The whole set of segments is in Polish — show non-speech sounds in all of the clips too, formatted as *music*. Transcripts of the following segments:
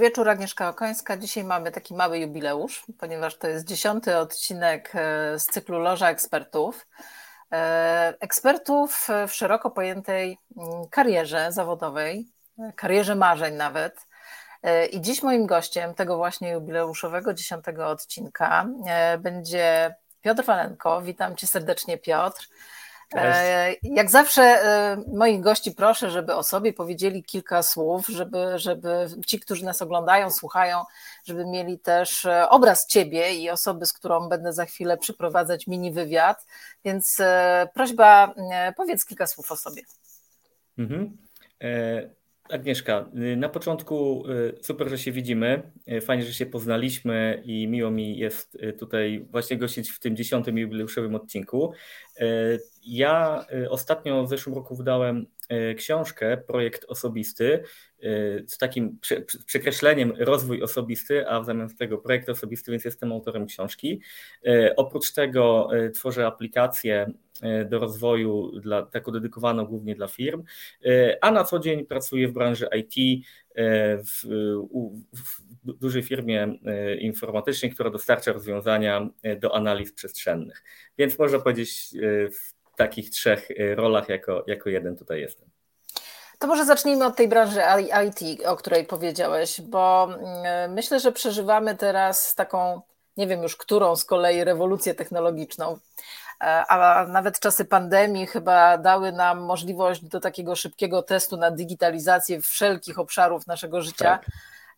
Wieczór, Agnieszka Okońska. Dzisiaj mamy taki mały jubileusz, ponieważ to jest dziesiąty odcinek e, z cyklu Loża Ekspertów. E, ekspertów w szeroko pojętej mm, karierze zawodowej, karierze marzeń nawet. E, I dziś moim gościem tego właśnie jubileuszowego dziesiątego odcinka będzie Piotr Walenko. Witam cię serdecznie, Piotr. E, jak zawsze e, moich gości proszę, żeby o sobie powiedzieli kilka słów, żeby, żeby ci, którzy nas oglądają, słuchają, żeby mieli też e, obraz ciebie i osoby, z którą będę za chwilę przeprowadzać mini wywiad. Więc prośba, powiedz kilka słów o sobie. Mhm. Agnieszka, y, na początku y, super, że się widzimy. Y, fajnie, że się poznaliśmy i miło mi jest tutaj właśnie gościć w tym dziesiątym jubileuszowym odcinku. Ja ostatnio w zeszłym roku wydałem książkę, projekt osobisty, z takim przekreśleniem rozwój osobisty, a w zamian tego projekt osobisty, więc jestem autorem książki. Oprócz tego tworzę aplikację do rozwoju, dla, taką dedykowaną głównie dla firm, a na co dzień pracuję w branży IT w, w dużej firmie informatycznej, która dostarcza rozwiązania do analiz przestrzennych. Więc można powiedzieć w takich trzech rolach jako, jako jeden tutaj jestem. To może zacznijmy od tej branży IT, o której powiedziałeś, bo mm, myślę, że przeżywamy teraz taką, nie wiem już którą z kolei rewolucję technologiczną a nawet czasy pandemii chyba dały nam możliwość do takiego szybkiego testu na digitalizację wszelkich obszarów naszego życia. Tak.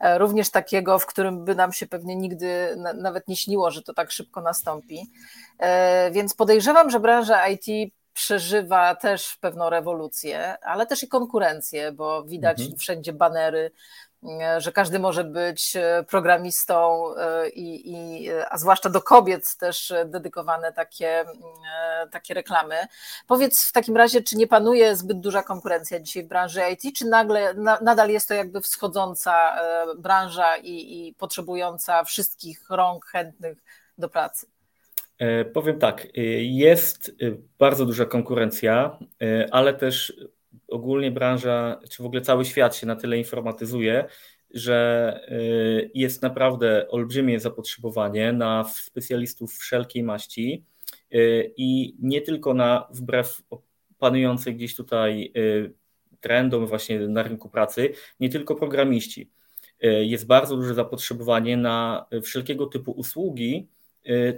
E, również takiego, w którym by nam się pewnie nigdy nawet nie śniło, że to tak szybko nastąpi. E, więc podejrzewam, że branża IT przeżywa też pewną rewolucję, ale też i konkurencję, bo widać mhm. wszędzie banery że każdy może być e, programistą e, i, i, a zwłaszcza do kobiet też dedykowane takie, e, takie reklamy. Powiedz w takim razie, czy nie panuje zbyt duża konkurencja dzisiaj w branży IT, czy nagle nadal jest to jakby wschodząca branża i, i potrzebująca wszystkich rąk chętnych do pracy? Powiem tak, jest bardzo duża konkurencja, ale też ogólnie branża, czy w ogóle cały świat się na tyle informatyzuje, że jest naprawdę olbrzymie zapotrzebowanie na specjalistów wszelkiej maści i nie tylko na wbrew panującej gdzieś tutaj trendom właśnie na rynku pracy, nie tylko programiści. Jest bardzo duże zapotrzebowanie na wszelkiego typu usługi,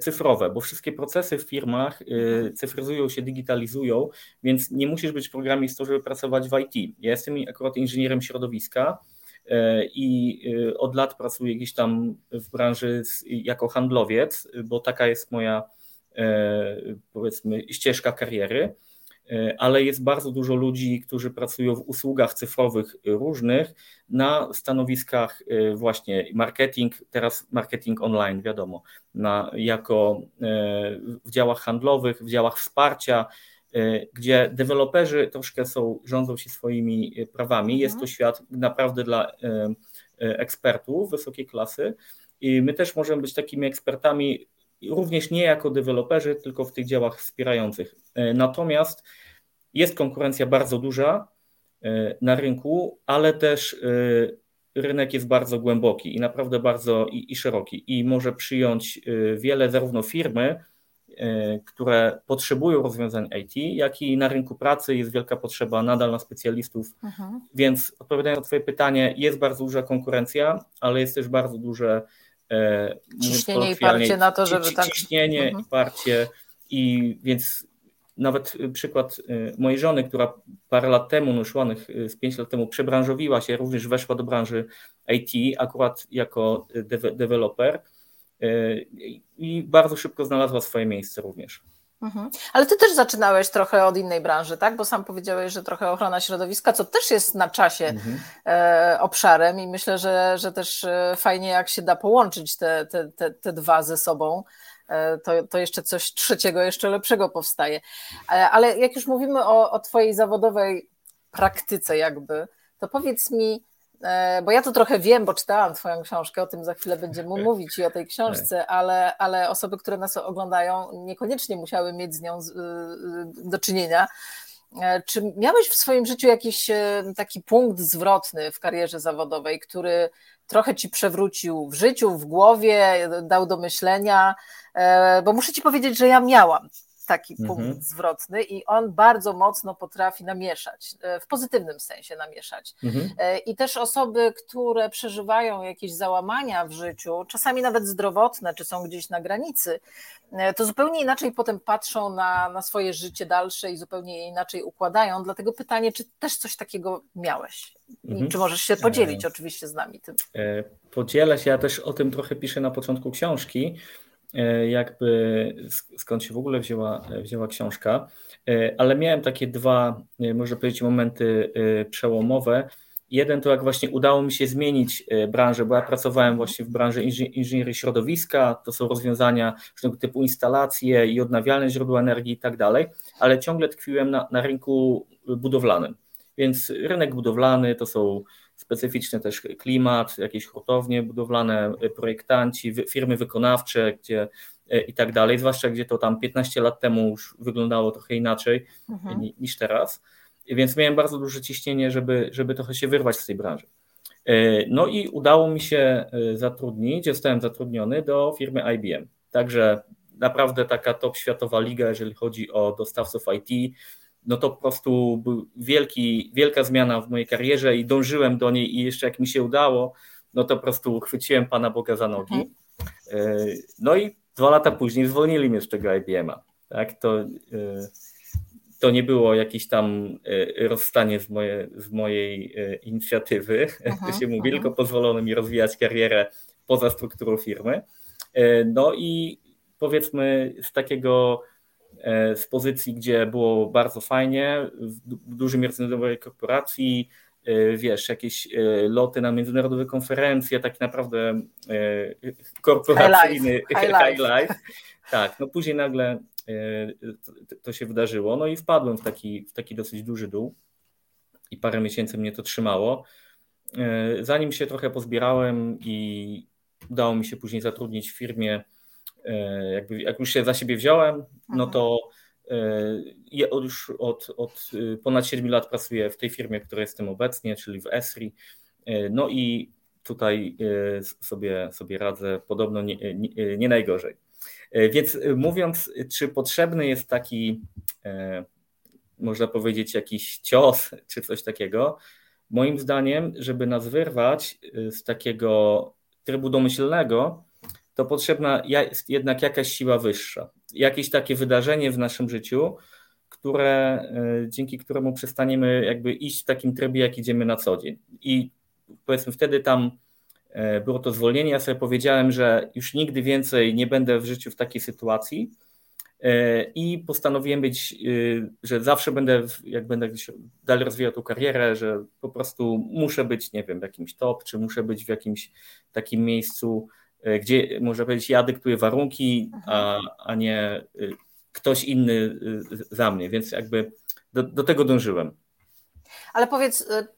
cyfrowe, bo wszystkie procesy w firmach y, mhm. cyfryzują się, digitalizują, więc nie musisz być programistą, żeby pracować w IT. Ja jestem akurat inżynierem środowiska y, i od lat pracuję gdzieś tam w branży jako handlowiec, bo taka jest moja powiedzmy ścieżka kariery. E, ale jest bardzo dużo ludzi, którzy pracują w usługach cyfrowych różnych na stanowiskach e, właśnie marketing, teraz marketing online, wiadomo, na, jako e, w działach handlowych, w działach wsparcia, gdzie deweloperzy troszkę są, rządzą się swoimi prawami. Jest to mhm. świat naprawdę dla ekspertów wysokiej klasy i my też możemy być takimi ekspertami również nie jako deweloperzy, tylko w tych działach wspierających. E, natomiast jest konkurencja bardzo duża e, na rynku, ale też e, rynek jest bardzo głęboki i naprawdę bardzo i, i szeroki i może przyjąć wiele zarówno firmy, które potrzebują rozwiązań IT, jak i na rynku pracy jest wielka potrzeba nadal na specjalistów. Mhm. Więc odpowiadając na Twoje pytanie, jest bardzo duża konkurencja, ale jest też bardzo duże ciśnienie i parcie na to, żeby tak... Ciśnienie mhm. i parcie i więc nawet przykład e, mojej żony, która parę lat temu, no już ładnych e, z pięć lat temu przebranżowiła się, również weszła do branży IT, akurat jako deweloper i bardzo szybko znalazła swoje miejsce również. Mhm. Ale ty też zaczynałeś trochę od innej branży, tak? Bo sam powiedziałeś, że trochę ochrona środowiska, co też jest na czasie mhm. e, obszarem i myślę, że, że też e, fajnie, jak się da połączyć te, te, te, te dwa ze sobą. E, to, to jeszcze coś trzeciego, jeszcze lepszego powstaje. Ale jak już mówimy o, o Twojej zawodowej praktyce, jakby, to powiedz mi, bo ja to trochę wiem, bo czytałam Twoją książkę, o tym za chwilę będziemy mówić i o tej książce, tak. ale, ale osoby, które nas oglądają, niekoniecznie musiały mieć z nią y, y, do czynienia. Czy miałeś w swoim życiu jakiś taki punkt zwrotny w karierze zawodowej, który trochę ci przewrócił w życiu, w głowie, dał do myślenia? Bo muszę ci powiedzieć, że ja miałam taki mhm. punkt zwrotny i on bardzo mocno potrafi namieszać, e, w pozytywnym sensie namieszać. Mhm. E, I też osoby, które przeżywają jakieś załamania w życiu, czasami nawet zdrowotne, czy są gdzieś na granicy, e, to zupełnie inaczej potem patrzą na, na swoje życie dalsze i zupełnie je inaczej układają. Dlatego pytanie, czy też coś takiego miałeś? Mhm. Czy możesz się podzielić oczywiście z nami tym? Podzielę się, ja też o tym trochę piszę na początku książki. E, jakby skąd się w ogóle wzięła, wzięła książka, e, ale miałem takie dwa, e, można powiedzieć, momenty przełomowe. Jeden to jak właśnie udało mi się zmienić branżę, bo ja pracowałem właśnie w branży inżynierii środowiska, to są rozwiązania różnego typu instalacje i odnawialne źródła energii i tak dalej, ale ciągle tkwiłem na, na rynku budowlanym. Więc rynek budowlany to są specyficzny też klimat, jakieś hurtownie budowlane, e, projektanci, firmy wykonawcze, gdzie e, i tak dalej, zwłaszcza gdzie to tam 15 lat temu już wyglądało trochę inaczej mhm. niż teraz. Więc miałem bardzo duże ciśnienie, żeby, żeby trochę się wyrwać z tej branży. E, no i udało mi się zatrudnić, zostałem zatrudniony do firmy IBM. Także naprawdę taka top światowa liga, jeżeli chodzi o dostawców IT no to po prostu był wielki, wielka zmiana w mojej karierze i dążyłem do niej i jeszcze jak mi się udało, no to po prostu chwyciłem Pana Boga za nogi. Mhm. E, no i dwa lata później zwolnili mnie z tego IBM-a. Tak, to, e, to nie było jakieś tam e, rozstanie z, moje, z mojej inicjatywy, aha, to się mówi, tylko pozwolono mi rozwijać karierę poza strukturą firmy. No i powiedzmy z takiego z pozycji, gdzie było bardzo fajnie, w dużej międzynarodowej korporacji, e, wiesz, jakieś e, loty na międzynarodowe konferencje, taki naprawdę korporacyjny high life. *laughs* High life. Tak, no później nagle to się wydarzyło, no i wpadłem w taki, w taki dosyć duży dół i parę miesięcy mnie to trzymało. Zanim się trochę pozbierałem i udało mi się później zatrudnić w firmie, E, jakby, jak już się za siebie wziąłem, no mhm. to e, ja już od, od y, ponad 7 lat pracuję w tej firmie, w której jestem obecnie, czyli w Esri. E, no i tutaj sobie, sobie radzę podobno nie, nie, nie najgorzej. Więc mówiąc, czy potrzebny jest taki, można powiedzieć, jakiś cios, *laughs* czy coś takiego, moim zdaniem, żeby nas wyrwać z takiego trybu domyślnego, to potrzebna jest jednak jakaś siła wyższa. Jakieś takie wydarzenie w naszym życiu, które, e, dzięki któremu przestaniemy jakby iść w takim trybie, jak idziemy na co dzień. I powiedzmy wtedy tam e, było to zwolnienie. Ja sobie powiedziałem, że już nigdy więcej nie będę w życiu w takiej sytuacji. E, I postanowiłem być, że zawsze będę, jak będę dalej rozwijał tą karierę, że po prostu muszę być, nie wiem, w jakimś top, czy muszę być w jakimś takim miejscu, gdzie można powiedzieć, ja dyktuję warunki, a, a nie y, ktoś inny y, za mnie, więc jakby do, do tego dążyłem. Ale powiedz, y,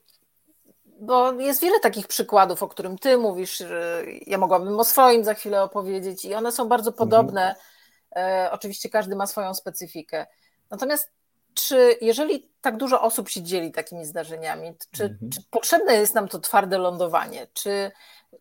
bo jest wiele takich przykładów, o którym ty mówisz, ja mogłabym o swoim za chwilę opowiedzieć i one są bardzo podobne. Mhm. Oczywiście każdy ma swoją specyfikę. Natomiast czy jeżeli tak dużo osób się dzieli takimi zdarzeniami, czy, mhm. czy potrzebne jest nam to twarde lądowanie? Czy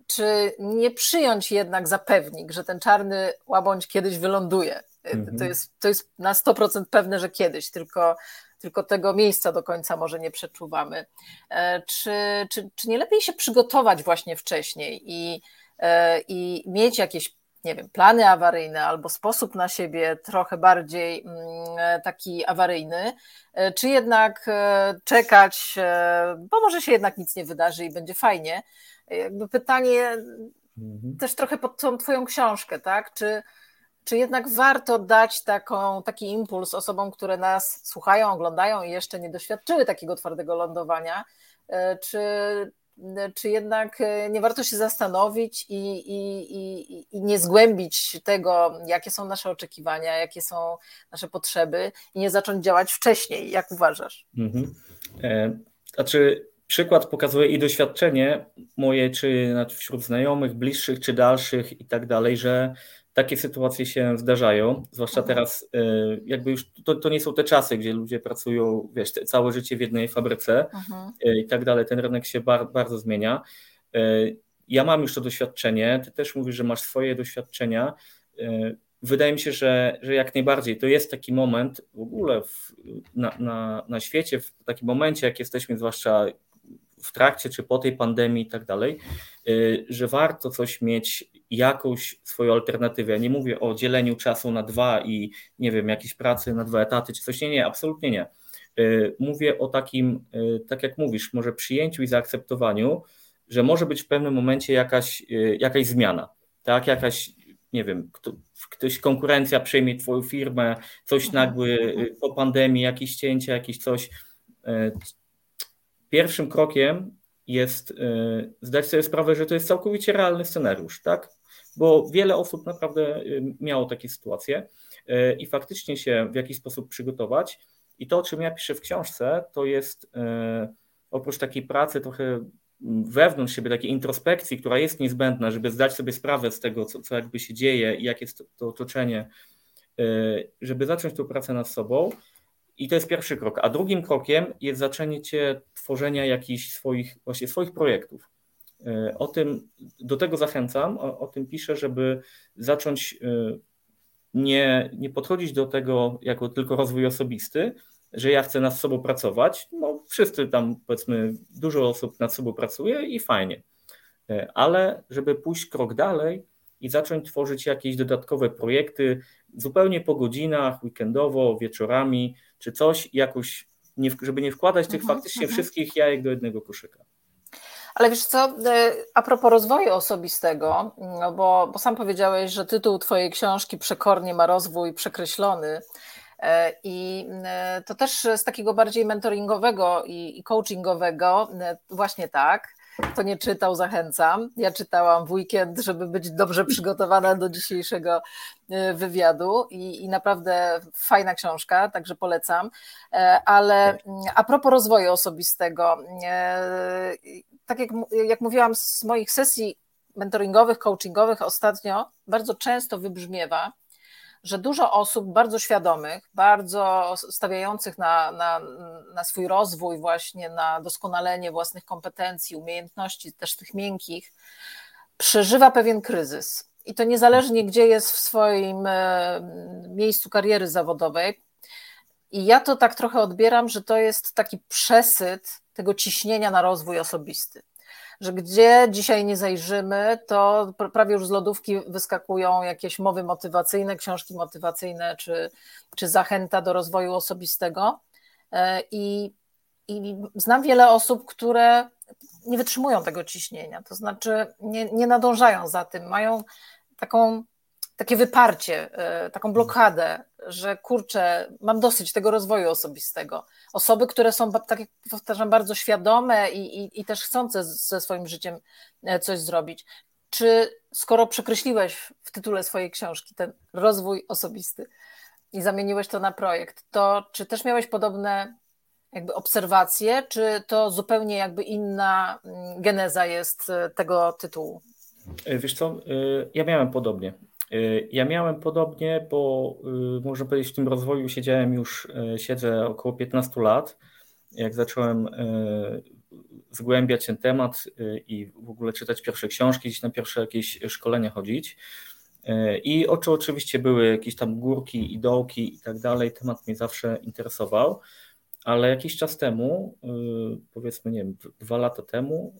czy nie przyjąć jednak za pewnik, że ten czarny łabądź kiedyś wyląduje? Mhm. To, jest, to jest na 100% pewne, że kiedyś, tylko, tylko tego miejsca do końca może nie przeczuwamy. E, czy, czy, czy nie lepiej się przygotować właśnie wcześniej i, e, i mieć jakieś nie wiem, plany awaryjne albo sposób na siebie trochę bardziej mm, taki awaryjny, e, czy jednak czekać, bo może się jednak nic nie wydarzy i będzie fajnie, jakby pytanie mhm. też trochę pod tą Twoją książkę, tak? Czy, czy jednak warto dać taką, taki impuls osobom, które nas słuchają, oglądają i jeszcze nie doświadczyły takiego twardego lądowania? E, czy, czy jednak e, nie warto się zastanowić i, i, i, i nie zgłębić tego, jakie są nasze oczekiwania, jakie są nasze potrzeby i nie zacząć działać wcześniej? Jak uważasz? Mhm. E, znaczy, przykład pokazuje i doświadczenie moje, czy wśród znajomych, bliższych, czy dalszych i tak dalej, że takie sytuacje się zdarzają, zwłaszcza mhm. teraz, jakby już to, to nie są te czasy, gdzie ludzie pracują, wiesz, całe życie w jednej fabryce mhm. i tak dalej. Ten rynek się bar, bardzo zmienia. Ja mam już to doświadczenie, ty też mówisz, że masz swoje doświadczenia wydaje mi się, że, że jak najbardziej to jest taki moment w ogóle w, na, na, na świecie, w takim momencie, jak jesteśmy, zwłaszcza w trakcie czy po tej pandemii i tak dalej, y, że warto coś mieć, jakąś swoją alternatywę. Ja nie mówię o dzieleniu czasu na dwa i nie wiem, jakiejś pracy na dwa etaty czy coś. Nie, nie, absolutnie nie. Y, mówię o takim, y, tak jak mówisz, może przyjęciu i zaakceptowaniu, że może być w pewnym momencie jakaś, jakaś zmiana, tak, jakaś nie wiem, kto, ktoś, konkurencja przejmie twoją firmę, coś mhm. nagły po pandemii, jakieś cięcia, jakieś coś. Pierwszym krokiem jest e, zdać sobie sprawę, że to jest całkowicie realny scenariusz, tak? Bo wiele osób naprawdę y, miało takie sytuacje e, i faktycznie się w jakiś sposób przygotować. I to, o czym ja piszę w książce, to jest oprócz takiej pracy trochę wewnątrz siebie takiej introspekcji, która jest niezbędna, żeby zdać sobie sprawę z tego, co, co jakby się dzieje i jakie jest to, to otoczenie, y, żeby zacząć tę pracę nad sobą. I to jest pierwszy krok. A drugim krokiem jest zaczęcie tworzenia jakichś swoich, właśnie swoich projektów. Y, o tym, do tego zachęcam, o, o tym piszę, żeby zacząć y, nie, nie podchodzić do tego jako tylko rozwój osobisty, że ja chcę nad sobą pracować. No, wszyscy tam, powiedzmy, dużo osób nad sobą pracuje i fajnie. E, ale żeby pójść krok dalej i zacząć tworzyć jakieś dodatkowe projekty, zupełnie po godzinach, weekendowo, wieczorami, czy coś, jakoś, nie, żeby nie wkładać tych mhm, faktycznie mhm. wszystkich jajek do jednego koszyka. Ale wiesz co, e, a propos rozwoju osobistego, no bo, bo sam powiedziałeś, że tytuł Twojej książki przekornie ma rozwój przekreślony. E, I e, to też z takiego bardziej mentoringowego i coachingowego, właśnie tak. Kto nie czytał, zachęcam. Ja czytałam w weekend, żeby być dobrze przygotowana do dzisiejszego wywiadu i, i naprawdę fajna książka, także polecam. Ale a propos rozwoju osobistego, tak jak, jak mówiłam z moich sesji mentoringowych, coachingowych ostatnio, bardzo często wybrzmiewa, że dużo osób bardzo świadomych, bardzo stawiających na, na, na swój rozwój, właśnie na doskonalenie własnych kompetencji, umiejętności, też tych miękkich, przeżywa pewien kryzys. I to niezależnie, gdzie jest w swoim e, miejscu kariery zawodowej. I ja to tak trochę odbieram, że to jest taki przesyt tego ciśnienia na rozwój osobisty że gdzie dzisiaj nie zajrzymy, to prawie już z lodówki wyskakują jakieś mowy motywacyjne, książki motywacyjne czy, czy zachęta do rozwoju osobistego. E, I, I znam wiele osób, które nie wytrzymują tego ciśnienia, to znaczy nie, nie nadążają za tym, mają taką takie wyparcie, e, taką blokadę, że kurczę, mam dosyć tego rozwoju osobistego. Osoby, które są, tak jak powtarzam, bardzo świadome i, i, i też chcące ze swoim życiem e, coś zrobić. Czy skoro przekreśliłeś w tytule swojej książki ten rozwój osobisty i zamieniłeś to na projekt, to czy też miałeś podobne jakby obserwacje, czy to zupełnie jakby inna mm, geneza jest e, tego tytułu? Wiesz co, ja miałem podobnie. Y, ja miałem podobnie, bo y, można powiedzieć, w tym rozwoju siedziałem już, y, siedzę około 15 lat. Jak zacząłem zgłębiać ten temat i w ogóle czytać pierwsze książki, gdzieś na pierwsze jakieś szkolenia chodzić. I oczy oczywiście były jakieś tam górki i dołki i tak dalej. Temat mnie zawsze interesował, ale jakiś czas temu, powiedzmy, nie wiem, dwa lata temu,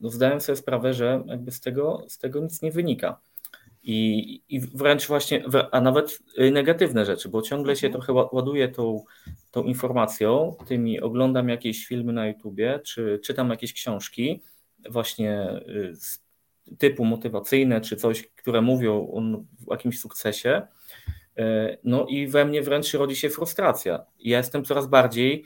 no zdałem sobie sprawę, że jakby z tego, z tego nic nie wynika i, I wręcz właśnie, a nawet negatywne rzeczy, bo ciągle się mhm. trochę ładuję tą, tą informacją, tymi oglądam jakieś filmy na YouTubie, czy czytam jakieś książki, właśnie y, typu motywacyjne, czy coś, które mówią o jakimś sukcesie. Y, no i we mnie wręcz rodzi się frustracja. Ja jestem coraz bardziej,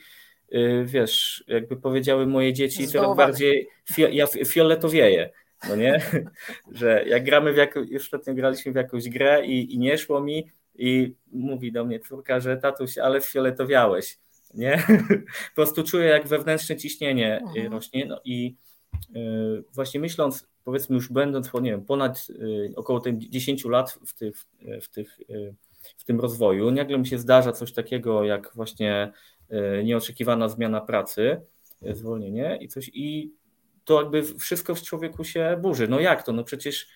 y, wiesz, jakby powiedziały moje dzieci, coraz bardziej ja fioletowieję no nie? *laughs* Że jak gramy w jakąś, już ostatnio graliśmy w jakąś grę i, i nie szło mi i mówi do mnie córka, że tatuś, ale fioletowiałeś, nie? *laughs* Po prostu czuję jak wewnętrzne ciśnienie y, mhm. rośnie no i y, właśnie myśląc powiedzmy już będąc, nie wiem, ponad około 10 lat w, tych, w, tych, w tym rozwoju, nagle mi się zdarza coś takiego jak właśnie nieoczekiwana zmiana pracy, zwolnienie i coś i to jakby wszystko w człowieku się burzy. No jak to? No przecież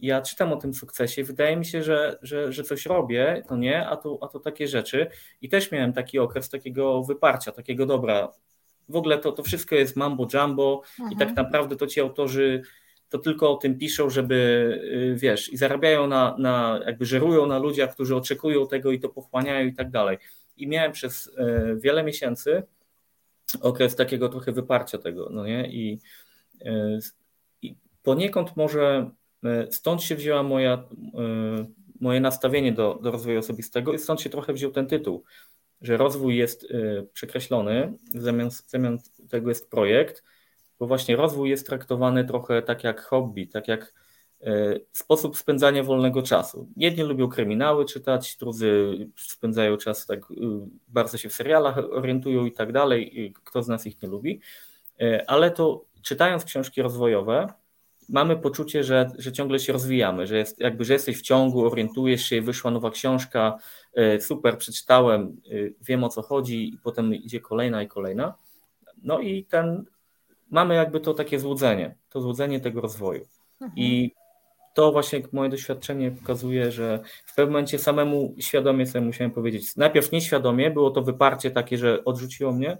ja czytam o tym sukcesie, wydaje mi się, że, że, że coś robię, to nie, a to, a to takie rzeczy. I też miałem taki okres takiego wyparcia, takiego dobra. W ogóle to, to wszystko jest mambo jumbo mhm. i tak naprawdę to ci autorzy to tylko o tym piszą, żeby y, wiesz, i zarabiają na, na jakby żerują na ludziach, którzy oczekują tego i to pochłaniają i tak dalej. I miałem przez y, wiele miesięcy okres takiego trochę wyparcia tego, no nie? I, i poniekąd może E, stąd się wzięła moja, e, moje nastawienie do, do rozwoju osobistego i stąd się trochę wziął ten tytuł, że rozwój jest e, przekreślony, zamiast, zamiast tego jest projekt, bo właśnie rozwój jest traktowany trochę tak jak hobby, tak jak sposób spędzania wolnego czasu. Jedni lubią kryminały czytać, drudzy spędzają czas tak, bardzo się w serialach orientują i tak dalej, kto z nas ich nie lubi, ale to czytając książki rozwojowe, mamy poczucie, że, że ciągle się rozwijamy, że jest, jakby, że jesteś w ciągu, orientujesz się, wyszła nowa książka, e, super, przeczytałem, e, wiem o co chodzi i potem idzie kolejna i kolejna. No i ten, mamy jakby to takie złudzenie, to złudzenie tego rozwoju. Mhm. I to właśnie moje doświadczenie pokazuje, że w pewnym momencie samemu świadomie sobie musiałem powiedzieć, najpierw nieświadomie, było to wyparcie takie, że odrzuciło mnie,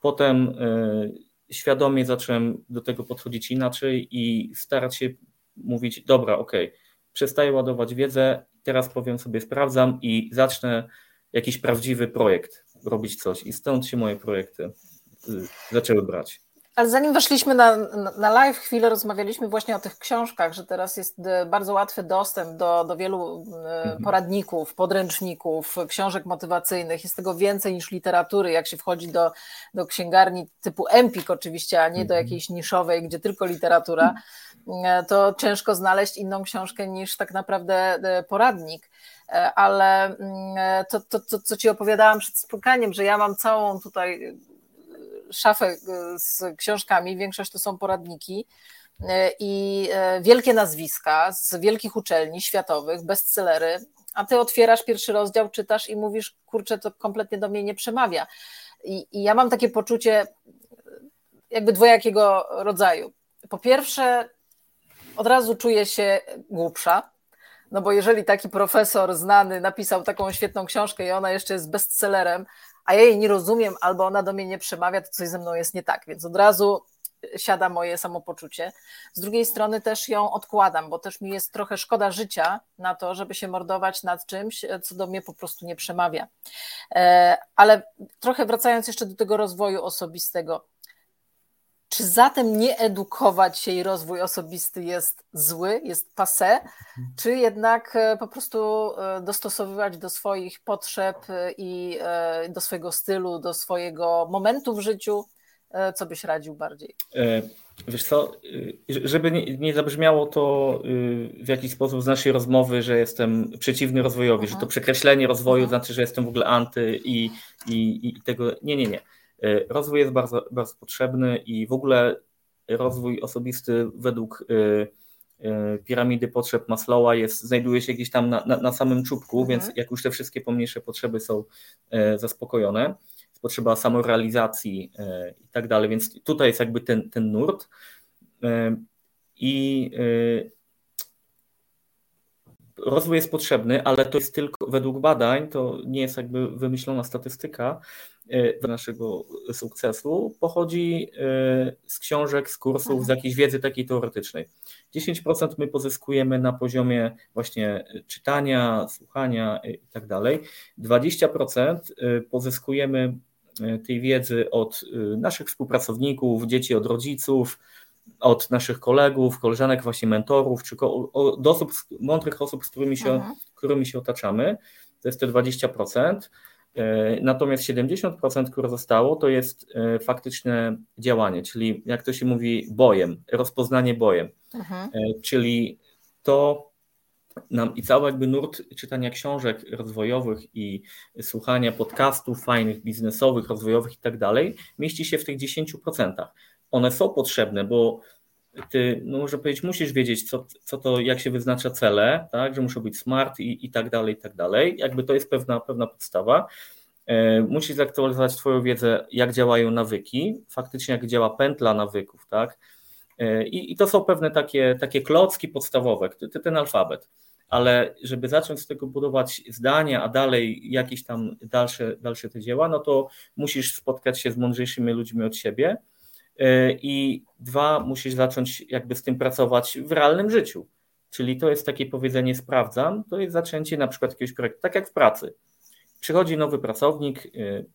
potem e, świadomie zacząłem do tego podchodzić inaczej i starać się mówić, dobra, ok, przestaję ładować wiedzę, teraz powiem sobie, sprawdzam i zacznę jakiś prawdziwy projekt robić coś. I stąd się moje projekty y, zaczęły brać. Ale zanim weszliśmy na, na live, chwilę rozmawialiśmy właśnie o tych książkach, że teraz jest e, bardzo łatwy dostęp do, do wielu e, mhm. poradników, podręczników, książek motywacyjnych. Jest tego więcej niż literatury. Jak się wchodzi do, do księgarni typu Empik oczywiście, a nie do mhm. jakiejś niszowej, gdzie tylko literatura, e, to ciężko znaleźć inną książkę niż tak naprawdę poradnik ale mm, to, to, to, co ci opowiadałam przed spotkaniem, że ja mam całą tutaj szafę e, z książkami, większość to są poradniki e, i e, wielkie nazwiska z wielkich uczelni światowych, bestsellery, a ty otwierasz pierwszy rozdział, czytasz i mówisz, kurczę, to kompletnie do mnie nie przemawia. I, i ja mam takie poczucie jakby dwojakiego rodzaju. Po pierwsze, od razu czuję się głupsza, no bo jeżeli taki profesor znany napisał taką świetną książkę i ona jeszcze jest bestsellerem, a ja jej nie rozumiem, albo ona do mnie nie przemawia, to coś ze mną jest nie tak, więc od razu siada moje samopoczucie. Z drugiej strony też ją odkładam, bo też mi jest trochę szkoda życia na to, żeby się mordować nad czymś, co do mnie po prostu nie przemawia. E, ale trochę wracając jeszcze do tego rozwoju osobistego, czy zatem nie edukować się i rozwój osobisty jest zły, jest passe, czy jednak e, po prostu e, dostosowywać do swoich potrzeb e, i do swojego stylu, do swojego momentu w życiu? Co byś radził bardziej? Wiesz co, żeby nie, zabrzmiało to w jakiś sposób z naszej rozmowy, że jestem przeciwny rozwojowi, że to przekreślenie rozwoju znaczy, że jestem w ogóle anty i, i, i tego. Nie, nie, nie rozwój jest bardzo, bardzo potrzebny i w ogóle rozwój osobisty według e, e, piramidy potrzeb Maslowa jest, znajduje się gdzieś tam na, na, na samym czubku, mhm. więc jak już te wszystkie pomniejsze potrzeby są zaspokojone, potrzeba samorealizacji i tak dalej, więc tutaj jest jakby ten, ten nurt i rozwój jest potrzebny, ale to jest tylko według badań, to nie jest jakby wymyślona statystyka do naszego sukcesu, pochodzi e, z książek, z kursów, z jakiejś wiedzy takiej teoretycznej. 10% my pozyskujemy na poziomie właśnie czytania, słuchania i tak dalej. 20% e, pozyskujemy e, tej wiedzy od naszych współpracowników, dzieci od rodziców, od naszych kolegów, koleżanek, właśnie mentorów, czy od osób, mądrych osób, z którymi się, mhm. którymi się otaczamy. To jest te 20%. E, natomiast 70%, które zostało, to jest e, faktyczne działanie, czyli jak to się mówi, bojem, rozpoznanie bojem. Mhm. E, czyli to nam i cały jakby nurt czytania książek rozwojowych i słuchania podcastów fajnych, biznesowych, rozwojowych i tak dalej, mieści się w tych 10% one są potrzebne, bo ty, no może powiedzieć, musisz wiedzieć, co, co to, jak się wyznacza cele, tak, że muszą być smart i, i tak dalej, i tak dalej. Jakby to jest pewna, pewna podstawa. E, musisz zaktualizować Twoją wiedzę, jak działają nawyki, faktycznie jak działa pętla nawyków, tak. E, I, i to są pewne takie, takie klocki podstawowe, ten alfabet. Ale żeby zacząć z tego budować zdania, a dalej jakieś tam dalsze, dalsze te dzieła, no to musisz spotkać się z mądrzejszymi ludźmi od siebie i dwa, musisz zacząć jakby z tym pracować w realnym życiu. Czyli to jest takie powiedzenie sprawdzam, to jest zaczęcie na przykład jakiegoś projektu, tak jak w pracy. Przychodzi nowy pracownik e,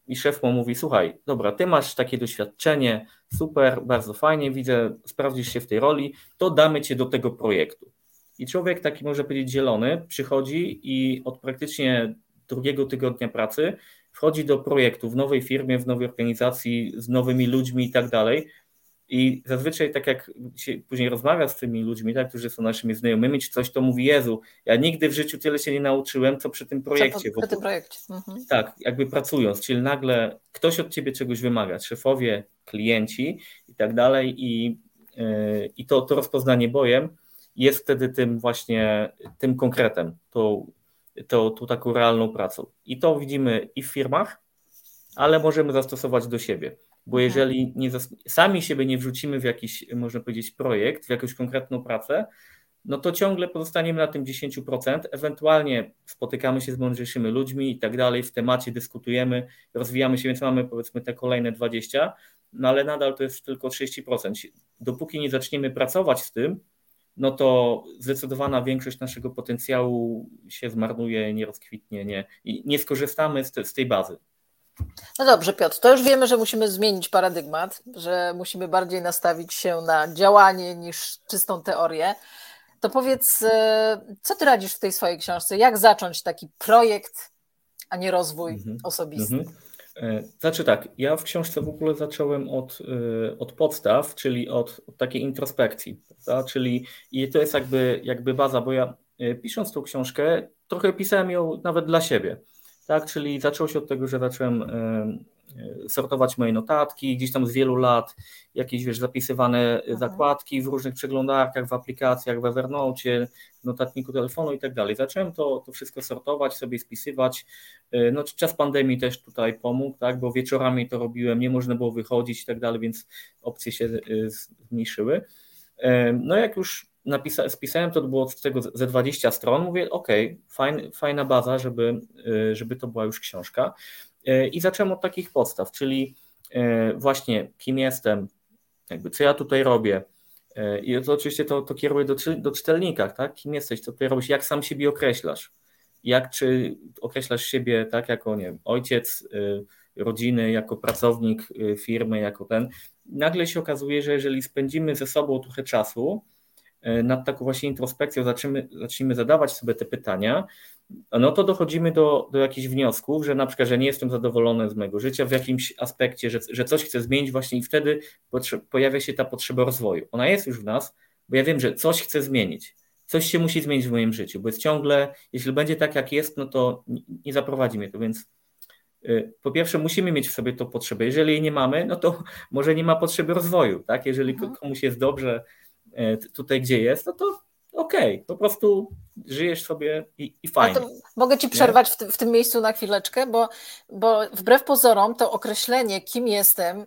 i szef mu mówi: Słuchaj, dobra, ty masz takie doświadczenie, super, bardzo fajnie, widzę, sprawdzisz się w tej roli, to damy cię do tego projektu. I człowiek taki, może powiedzieć, zielony, przychodzi i od praktycznie drugiego tygodnia pracy wchodzi do projektu w nowej firmie, w nowej organizacji, z nowymi ludźmi i tak dalej. I zazwyczaj, tak jak się później rozmawia z tymi ludźmi, tak, którzy są naszymi znajomymi, czy coś, to mówi: Jezu, ja nigdy w życiu tyle się nie nauczyłem, co przy tym projekcie. Przy tym projekcie. Mhm. Tak, jakby pracując, czyli nagle ktoś od ciebie czegoś wymaga, szefowie, klienci i tak dalej. I, yy, i to, to rozpoznanie bojem jest wtedy tym właśnie tym konkretem, tą to, tą taką realną pracą. I to widzimy i w firmach, ale możemy zastosować do siebie. Bo mhm. jeżeli nie, sami siebie nie wrzucimy w jakiś, można powiedzieć, projekt, w jakąś konkretną pracę, no to ciągle pozostaniemy na tym 10%, ewentualnie spotykamy się z mądrzejszymi ludźmi i tak dalej, w temacie dyskutujemy, rozwijamy się, więc mamy powiedzmy te kolejne 20%, no ale nadal to jest tylko 30%. Dopóki nie zaczniemy pracować z tym, no to zdecydowana większość naszego potencjału się zmarnuje, nie rozkwitnie nie, i nie skorzystamy z, te, z tej bazy. No dobrze, Piotr, to już wiemy, że musimy zmienić paradygmat, że musimy bardziej nastawić się na działanie niż czystą teorię. To powiedz, e, co ty radzisz w tej swojej książce? Jak zacząć taki projekt, a nie rozwój mhm. osobisty? Mhm. E, znaczy tak, ja w książce w ogóle zacząłem od, e, od podstaw, czyli od, od takiej introspekcji, prawda? czyli i to jest jakby, jakby baza, bo ja e, pisząc tą książkę trochę pisałem ją nawet dla siebie, tak, czyli zaczęło się od tego, że zacząłem E, sortować moje notatki, gdzieś tam z wielu lat, jakieś wiesz, zapisywane mhm. zakładki w różnych przeglądarkach, w aplikacjach, w Evernote, w notatniku telefonu i tak dalej. Zacząłem to, to wszystko sortować, sobie spisywać. E, no, czas pandemii też tutaj pomógł, tak, bo wieczorami to robiłem, nie można było wychodzić i tak dalej, więc opcje się e, zmniejszyły. No jak już napisa- spisałem, to było z tego ze 20 stron, mówię, ok, fajn, fajna baza, żeby, żeby to była już książka. E, I zacząłem od takich podstaw, czyli e, właśnie kim jestem, jakby co ja tutaj robię. E, I to oczywiście to, to kieruję do, do czytelnika, tak? Kim jesteś, co tutaj robisz, jak sam siebie określasz. Jak czy określasz siebie tak jako nie wiem, ojciec rodziny, jako pracownik firmy, jako ten. Nagle się okazuje, że jeżeli spędzimy ze sobą trochę czasu, nad taką właśnie introspekcją zaczniemy, zaczniemy zadawać sobie te pytania, no to dochodzimy do, do jakichś wniosków, że na przykład, że nie jestem zadowolony z mojego życia w jakimś aspekcie, że, że coś chcę zmienić właśnie i wtedy pojawia się ta potrzeba rozwoju. Ona jest już w nas, bo ja wiem, że coś chcę zmienić. Coś się musi zmienić w moim życiu, bo jest ciągle, jeśli będzie tak jak jest, no to nie, zaprowadzi mnie to, więc y, po pierwsze musimy mieć w sobie tą potrzebę. Jeżeli jej nie mamy, no to *laughs* może nie ma potrzeby rozwoju, tak? Jeżeli mhm. komuś jest dobrze tutaj, gdzie jest, no to okej, okay, po prostu żyjesz sobie i, i fajnie. mogę ci przerwać w, w, tym miejscu na chwileczkę, bo, bo wbrew pozorom to określenie, kim jestem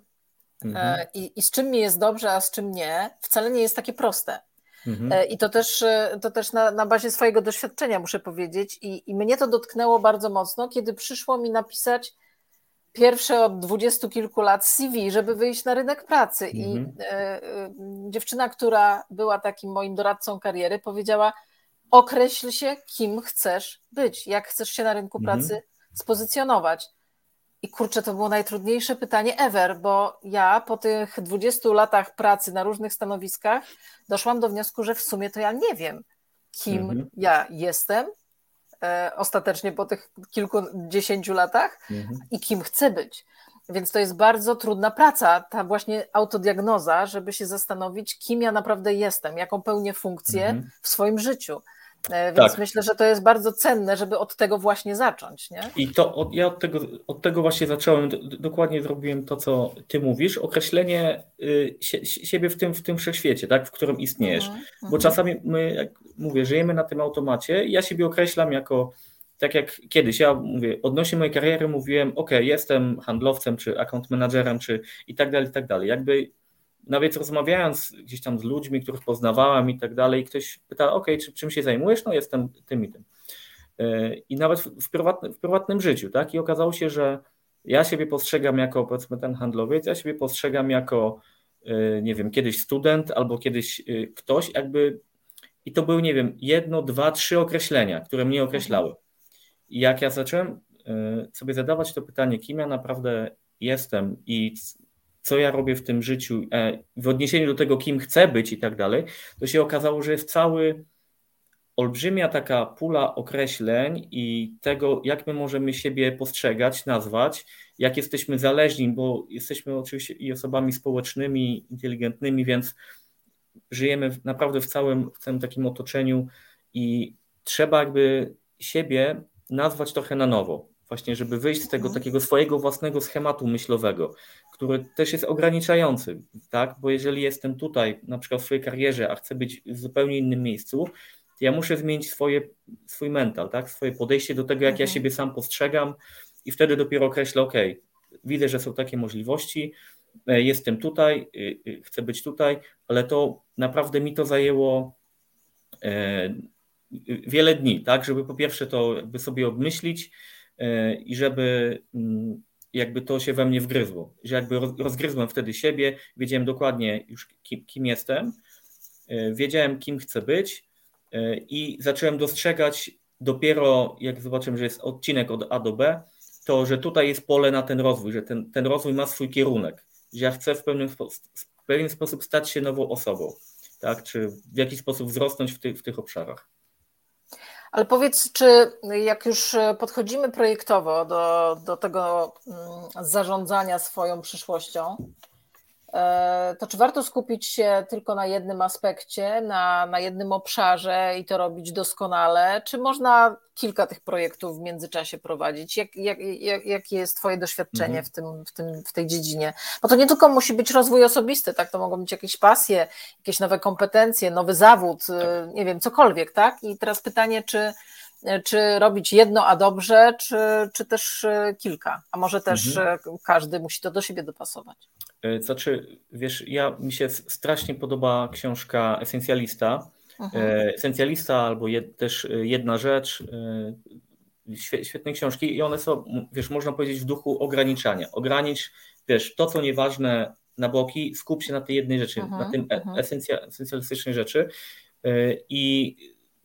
mhm. e, i, i z czym mi jest dobrze, a z czym nie, wcale nie jest takie proste. Mhm. E, I to też, e, to też na, na bazie swojego doświadczenia muszę powiedzieć. I, I mnie to dotknęło bardzo mocno, kiedy przyszło mi napisać pierwsze od dwudziestu kilku lat CV, żeby wyjść na rynek pracy. I mhm. e, e, dziewczyna, która była takim moim doradcą kariery, powiedziała: określ się, kim chcesz być, jak chcesz się na rynku mhm. pracy spozycjonować. I kurczę, to było najtrudniejsze pytanie ever, bo ja po tych 20 latach pracy na różnych stanowiskach doszłam do wniosku, że w sumie to ja nie wiem, kim mhm. ja jestem, ostatecznie po tych kilkudziesięciu latach mhm. i kim chcę być. Więc to jest bardzo trudna praca, ta właśnie autodiagnoza, żeby się zastanowić, kim ja naprawdę jestem, jaką pełnię funkcję mhm. w swoim życiu. Więc tak. myślę, że to jest bardzo cenne, żeby od tego właśnie zacząć. Nie? I to od, ja od tego, od tego właśnie zacząłem. Dokładnie zrobiłem to, co ty mówisz. Określenie y, siebie w tym, w tym wszechświecie, tak, w którym istniejesz. Mm, Bo mm. czasami my, jak mówię, żyjemy na tym automacie. Ja siebie określam jako tak jak kiedyś, ja mówię, odnośnie mojej kariery mówiłem, ok, jestem handlowcem, czy account managerem, czy i tak dalej, i tak dalej. Jakby nawet rozmawiając gdzieś tam z ludźmi, których poznawałem i tak dalej, ktoś pyta, ok, czy, czym się zajmujesz? No jestem tym i tym. E, I nawet w, prywatnym, w prywatnym życiu, tak? I okazało się, że ja siebie postrzegam jako, powiedzmy, ten handlowiec, ja siebie postrzegam jako, e, nie wiem, kiedyś student albo kiedyś e, ktoś, jakby, i to były, nie wiem, jedno, dwa, trzy określenia, które mnie określały. I jak ja zacząłem sobie zadawać to pytanie, kim ja naprawdę jestem i co ja robię w tym życiu, e, w odniesieniu do tego, kim chcę być i tak dalej, to się okazało, że jest cały olbrzymia taka pula określeń i tego, jak my możemy siebie postrzegać, nazwać, jak jesteśmy zależni, bo jesteśmy oczywiście i osobami społecznymi, inteligentnymi, więc żyjemy naprawdę w całym, w całym takim otoczeniu i trzeba jakby siebie nazwać trochę na nowo. Właśnie, żeby wyjść z tego mhm. takiego swojego własnego schematu myślowego, który też jest ograniczający, tak? Bo jeżeli jestem tutaj, na przykład w swojej karierze, a chcę być w zupełnie innym miejscu, to ja muszę zmienić swoje, swój mental, tak? Swoje podejście do tego, jak mhm. ja siebie sam postrzegam i wtedy dopiero określę, ok, widzę, że są takie możliwości, e, jestem tutaj, y, y, chcę być tutaj, ale to naprawdę mi to zajęło e, wiele dni, tak, żeby po pierwsze to sobie obmyślić e, i żeby mm, jakby to się we mnie wgryzło, że jakby rozgryzłem wtedy siebie, wiedziałem dokładnie już kim, kim jestem, e, wiedziałem kim chcę być e, i zacząłem dostrzegać dopiero jak zobaczyłem, że jest odcinek od A do B, to, że tutaj jest pole na ten rozwój, że ten, ten rozwój ma swój kierunek, że ja chcę w pewien, w pewien sposób stać się nową osobą, tak, czy w jakiś sposób wzrosnąć w, ty, w tych obszarach. Ale powiedz, czy jak już podchodzimy projektowo do, do tego mm, zarządzania swoją przyszłością, E, to czy warto skupić się tylko na jednym aspekcie, na, na jednym obszarze i to robić doskonale, czy można kilka tych projektów w międzyczasie prowadzić? Jak, jak, jak, jakie jest Twoje doświadczenie mhm. w, tym, w, tym, w tej dziedzinie? Bo to nie tylko musi być rozwój osobisty, tak? To mogą być jakieś pasje, jakieś nowe kompetencje, nowy zawód, tak. nie wiem, cokolwiek, tak? I teraz pytanie, czy czy robić jedno, a dobrze, czy, czy też e, kilka, a może też mhm. E, każdy musi to do siebie dopasować. E, znaczy, wiesz, ja mi się strasznie podoba książka Esencjalista. Mhm. Esencjalista albo jed, też jedna rzecz, świetne książki i one są, wiesz, można powiedzieć w duchu ograniczania. Ogranicz, wiesz, to co nieważne na boki, skup się na tej jednej rzeczy, mhm. na tym mhm. esencjalistycznej rzeczy i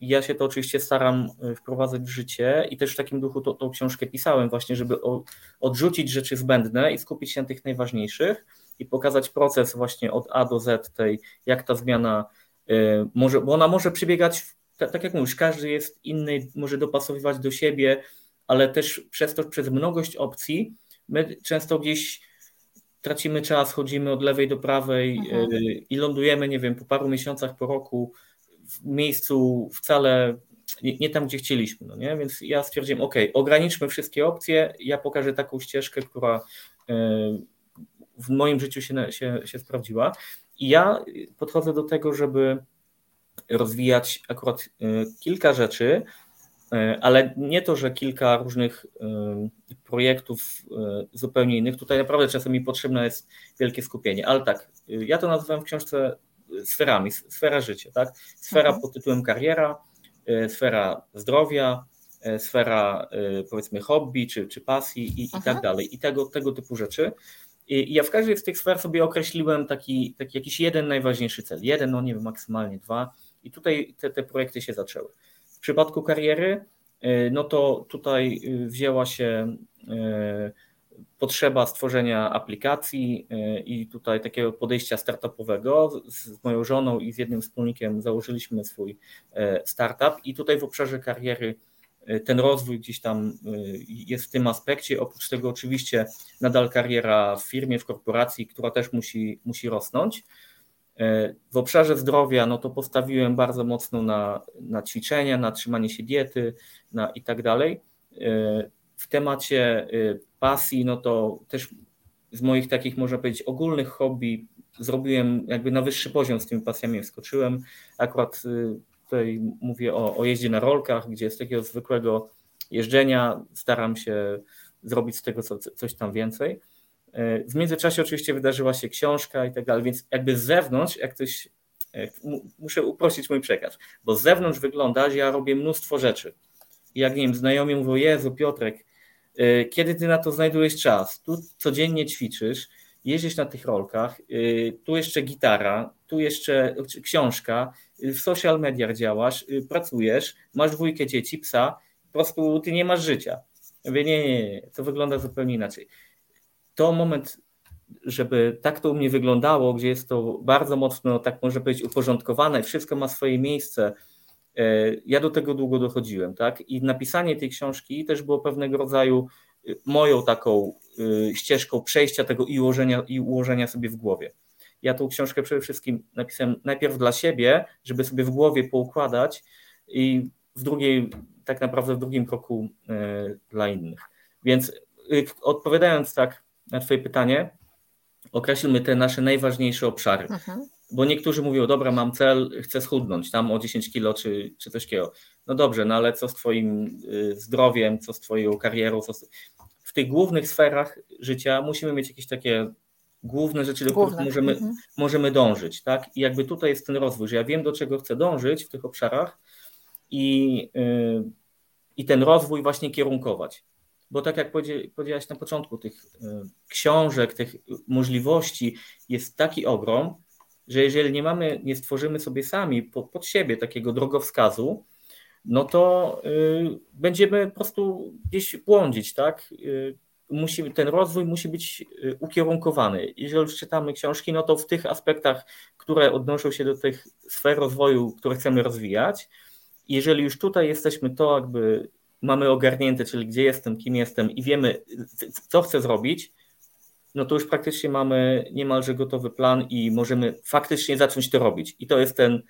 ja się to oczywiście staram e, wprowadzać w życie i też w takim duchu to, tą książkę pisałem właśnie, żeby o, odrzucić rzeczy zbędne i skupić się na tych najważniejszych i pokazać proces właśnie od A do Z tej, jak ta zmiana y, może, bo ona może przebiegać, tak, tak jak mówisz, każdy jest inny, może dopasowywać do siebie, ale też przez to, przez mnogość opcji, my często gdzieś tracimy czas, chodzimy od lewej do prawej mhm. y, i lądujemy, nie wiem, po paru miesiącach, po roku w miejscu wcale nie, nie, tam, gdzie chcieliśmy. No nie? Więc ja stwierdziłem, ok, ograniczmy wszystkie opcje, ja pokażę taką ścieżkę, która e, w moim życiu się, się, się sprawdziła. I ja podchodzę do tego, żeby rozwijać akurat e, kilka rzeczy, e, ale nie to, że kilka różnych projektów zupełnie innych. Tutaj naprawdę czasami potrzebne jest wielkie skupienie, ale tak, ja to nazywam w książce sferami, sfera życia, tak? Sfera mhm. pod tytułem kariera, e, sfera zdrowia, e, sfera e, powiedzmy hobby czy, czy pasji i, i tak mhm. dalej, i tego, tego typu rzeczy. I ja w każdej z tych sfer sobie określiłem taki, taki jakiś jeden najważniejszy cel. Jeden, no nie wiem, maksymalnie dwa. I tutaj te, te projekty się zaczęły. W przypadku kariery, no to tutaj wzięła się potrzeba stworzenia aplikacji e, i tutaj takiego podejścia startupowego. Z moją żoną i z jednym wspólnikiem założyliśmy swój e, startup i tutaj w obszarze kariery e, ten rozwój gdzieś tam jest w tym aspekcie. Oprócz tego oczywiście nadal kariera w firmie, w korporacji, która też musi, musi rosnąć. W obszarze zdrowia, no to postawiłem bardzo mocno na, na ćwiczenia, na trzymanie się diety na i tak dalej. W temacie pasji, no to też z moich takich, można powiedzieć, ogólnych hobby zrobiłem jakby na wyższy poziom z tymi pasjami wskoczyłem. Akurat y, tutaj mówię o, o jeździe na rolkach, gdzie z takiego zwykłego jeżdżenia staram się zrobić z tego co, coś tam więcej. Y, w międzyczasie oczywiście wydarzyła się książka i tak dalej, więc jakby z zewnątrz, jak ktoś, y, muszę uprościć mój przekaz, bo z zewnątrz wygląda, że ja robię mnóstwo rzeczy. Jak nie wiem, znajomi mówią, Jezu Piotrek, kiedy ty na to znajdujesz czas? Tu codziennie ćwiczysz, jeździsz na tych rolkach, y, tu jeszcze gitara, tu jeszcze książka, y, w social mediach działasz, pracujesz, masz dwójkę dzieci, psa, po prostu ty nie masz życia. Ja mówię, nie, nie, nie, to wygląda zupełnie inaczej. To moment, żeby tak to u mnie wyglądało, gdzie jest to bardzo mocno, tak może powiedzieć, uporządkowane, wszystko ma swoje miejsce, ja do tego długo dochodziłem, tak? I napisanie tej książki też było pewnego rodzaju moją taką y, ścieżką przejścia tego i ułożenia, i ułożenia sobie w głowie. Ja tą książkę przede wszystkim napisałem najpierw dla siebie, żeby sobie w głowie poukładać i w drugiej, tak naprawdę w drugim kroku dla innych. Więc odpowiadając tak na Twoje pytanie, określmy te nasze najważniejsze obszary. Mhm. Bo niektórzy mówią, dobra, mam cel, chcę schudnąć tam o 10 kilo czy, czy coś takiego. No dobrze, no ale co z Twoim zdrowiem, co z Twoją karierą, z tych głównych sferach życia musimy mieć jakieś takie główne rzeczy, do główne. których możemy, mhm. możemy dążyć. Tak? I jakby tutaj jest ten rozwój, że ja wiem, do czego chcę dążyć w tych obszarach i, yy, i ten rozwój właśnie kierunkować. Bo tak jak powiedziałaś na początku, tych yy, książek, tych możliwości jest taki ogrom, że jeżeli nie mamy, nie stworzymy sobie sami pod, pod siebie takiego drogowskazu, no to y, będziemy po prostu gdzieś błądzić, tak? Y, musi, ten rozwój musi być y, ukierunkowany. Jeżeli już czytamy książki, no to w tych aspektach, które odnoszą się do tych sfer rozwoju, które chcemy rozwijać, jeżeli już tutaj jesteśmy, to jakby mamy ogarnięte, czyli gdzie jestem, kim jestem i wiemy, co chcę zrobić, no to już praktycznie mamy niemalże gotowy plan i możemy faktycznie zacząć to robić. I to jest ten,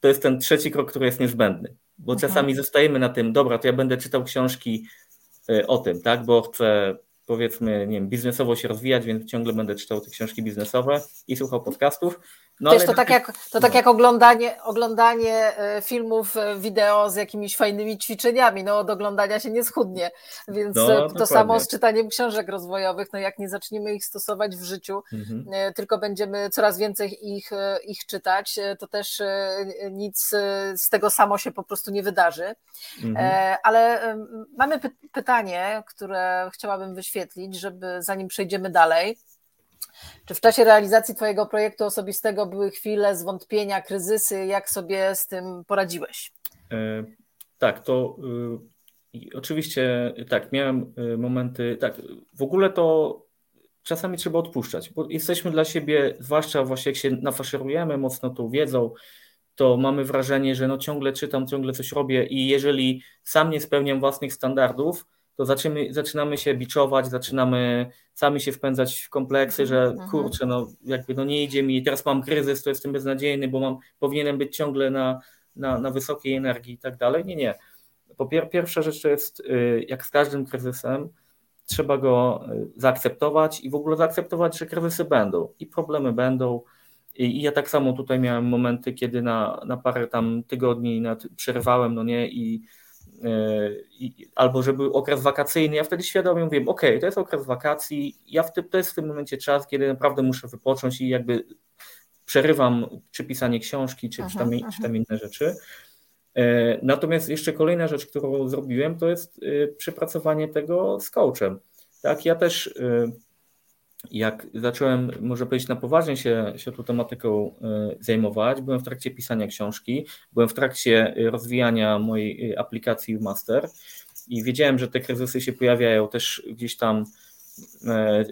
to jest ten trzeci krok, który jest niezbędny bo mhm. czasami zostajemy na tym, dobra, to ja będę czytał książki e, o tym, tak, bo chcę powiedzmy, nie wiem, biznesowo się rozwijać, więc ciągle będę czytał te książki biznesowe i słuchał podcastów, no, Wiesz, to, tak jak, to tak no. jak oglądanie, oglądanie e, filmów e, wideo z jakimiś fajnymi ćwiczeniami. No, od oglądania się nie schudnie. Więc no, to dokładnie. samo z czytaniem książek rozwojowych. No, jak nie zaczniemy ich stosować w życiu, mhm. E, tylko będziemy coraz więcej ich, ich czytać, to też nic z tego samo się po prostu nie wydarzy. Mhm. Ale mamy pytanie, które chciałabym wyświetlić, żeby zanim przejdziemy dalej. Czy w czasie realizacji Twojego projektu osobistego były chwile zwątpienia, kryzysy? Jak sobie z tym poradziłeś? E, tak, to y, oczywiście tak, miałem y, momenty, tak, w ogóle to czasami trzeba odpuszczać, bo jesteśmy dla siebie, zwłaszcza właśnie jak się nafaszerujemy mocno tą wiedzą, to mamy wrażenie, że no ciągle czytam, ciągle coś robię i jeżeli sam nie spełniam własnych standardów, to zaczynamy, zaczynamy się biczować, zaczynamy sami się wpędzać w kompleksy, że mhm. kurczę, no jakby no nie idzie mi, teraz mam kryzys, to jestem beznadziejny, bo mam, powinienem być ciągle na, na, na wysokiej energii i tak dalej. Nie, nie. Po pier pierwsza rzecz to jest, y, jak z każdym kryzysem, trzeba go y, zaakceptować i w ogóle zaakceptować, że kryzysy będą i problemy będą. I, ja tak samo tutaj miałem momenty, kiedy na, na parę tam tygodni nad, przerwałem, no nie, i albo żeby okres wakacyjny, ja wtedy świadomie mówię, ok, to jest okres wakacji, ja w tym, to jest w tym momencie czas, kiedy naprawdę muszę wypocząć i jakby przerywam czy pisanie książki, czy, czy, tam, czy tam inne rzeczy. E, natomiast jeszcze kolejna rzecz, którą zrobiłem, to jest e, przepracowanie tego z coachem. Tak, ja też jak zacząłem, może powiedzieć, na poważnie się, się tą tematyką e, zajmować, byłem w trakcie pisania książki, byłem w trakcie rozwijania mojej aplikacji Master i wiedziałem, że te kryzysy się pojawiają też gdzieś tam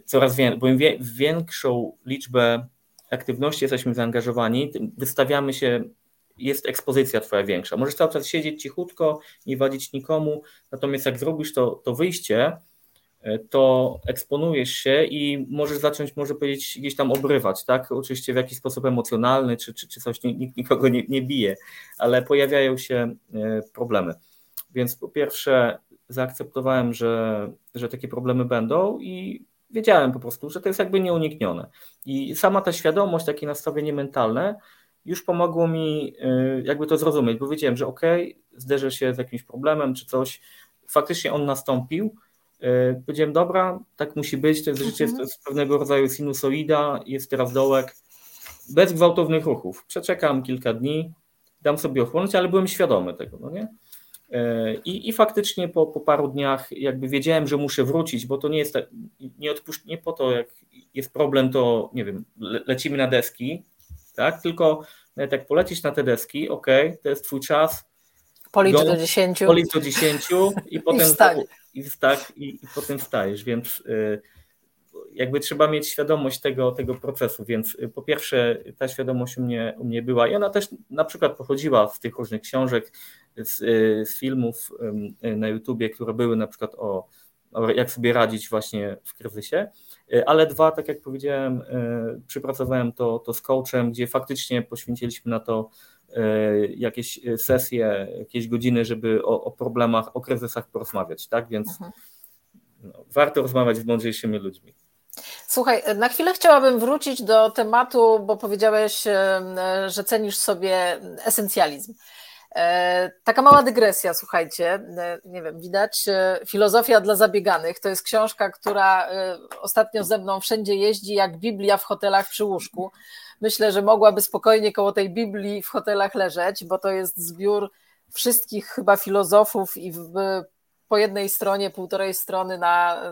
coraz więcej, bo im większą liczbę aktywności jesteśmy zaangażowani, wystawiamy się, jest ekspozycja twoja większa. Możesz cały czas siedzieć cichutko, nie wadzić nikomu, natomiast jak zrobisz to, to wyjście, to eksponujesz się i możesz zacząć, może powiedzieć, gdzieś tam obrywać, tak? Oczywiście w jakiś sposób emocjonalny, czy, czy, czy coś, nikt nikogo nie, nie bije, ale pojawiają się problemy. Więc po pierwsze zaakceptowałem, że, że takie problemy będą i wiedziałem po prostu, że to jest jakby nieuniknione. I sama ta świadomość, takie nastawienie mentalne już pomogło mi y, jakby to zrozumieć, bo wiedziałem, że ok, zderzę się z jakimś problemem czy coś, faktycznie on nastąpił, powiedziałem, dobra, tak musi być, to jest życie, jest pewnego rodzaju sinusoida, jest teraz dołek, bez gwałtownych ruchów. Przeczekam kilka dni, dam sobie ochłonąć, ale byłem świadomy tego, no nie? E, I, i faktycznie po, po paru dniach jakby wiedziałem, że muszę wrócić, bo to nie jest tak, nie, odpuszcz, nie po to, jak jest problem, to nie wiem, le, lecimy na deski, tak? Tylko nawet jak polecisz na te deski, ok, to jest twój czas. Policz do 10. Policz do 10 *laughs* i potem I, tak, i, i potem wstajesz, więc y, jakby trzeba mieć świadomość tego, tego procesu, więc y, po pierwsze ta świadomość u mnie, u mnie była i ona też na przykład pochodziła z tych różnych książek, z, y, z filmów na YouTubie, które były na przykład o, o jak sobie radzić właśnie w kryzysie, ale dwa, tak jak powiedziałem, przypracowałem to, to z coachem, gdzie faktycznie poświęciliśmy na to jakieś sesje, jakieś godziny, żeby o, o problemach, o kryzysach porozmawiać, tak, więc mhm. no, warto rozmawiać z mądrzejszymi ludźmi. Słuchaj, na chwilę chciałabym wrócić do tematu, bo powiedziałeś, że cenisz sobie esencjalizm. E, taka mała dygresja, słuchajcie, e, nie wiem, widać, e, Filozofia dla zabieganych to jest książka, która ostatnio ze mną wszędzie jeździ jak Biblia w hotelach przy łóżku. Myślę, że mogłaby spokojnie koło tej Biblii w hotelach leżeć, bo to jest zbiór wszystkich chyba filozofów i w, po jednej stronie, półtorej strony na,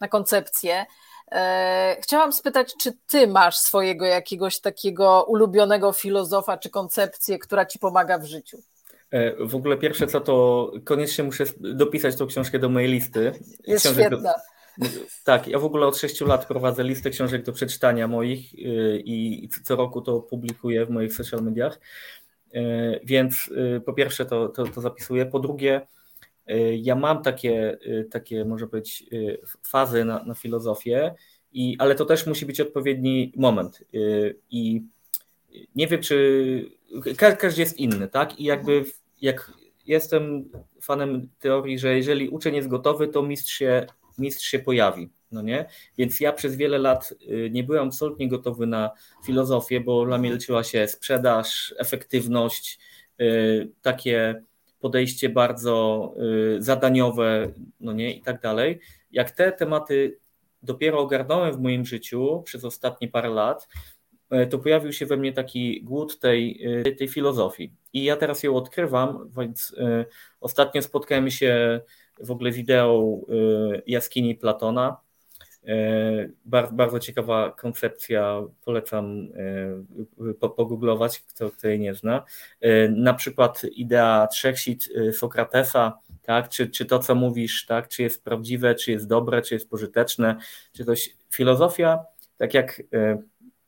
na koncepcję. E, chciałam spytać, czy ty masz swojego jakiegoś takiego ulubionego filozofa czy koncepcję, która ci pomaga w życiu? E, w ogóle pierwsze co to koniecznie muszę dopisać tą książkę do mojej listy. Jest książek świetna. Do... Tak, ja w ogóle od 6 lat prowadzę listę książek do przeczytania moich y, i co roku to publikuję w moich social mediach. E, więc y, po pierwsze to, to, to zapisuję. Po drugie, Y, ja mam takie, y, takie może być, y, fazy na, na filozofię, i, ale to też musi być odpowiedni moment. I nie wiem, czy każdy jest inny, tak? I jakby jak jestem fanem teorii, że jeżeli uczeń jest gotowy, to mistrz się, mistrz się pojawi. No nie? Więc ja przez wiele lat nie byłem absolutnie gotowy na filozofię, bo dla mnie liczyła się sprzedaż, efektywność, takie podejście bardzo y, zadaniowe, no nie, i tak dalej. Jak te tematy dopiero ogarnąłem w moim życiu przez ostatnie parę lat, y, to pojawił się we mnie taki głód tej, y, tej filozofii. I ja teraz ją odkrywam, więc ostatnio spotkałem się w ogóle wideo jaskini Platona, E, bardzo, bardzo ciekawa koncepcja, polecam e, pogooglować, kto, jej nie zna. Na przykład idea trzech sit Sokratesa, tak? czy, czy to, co mówisz, tak? czy jest prawdziwe, czy jest dobre, czy jest pożyteczne, czy coś. Filozofia, tak jak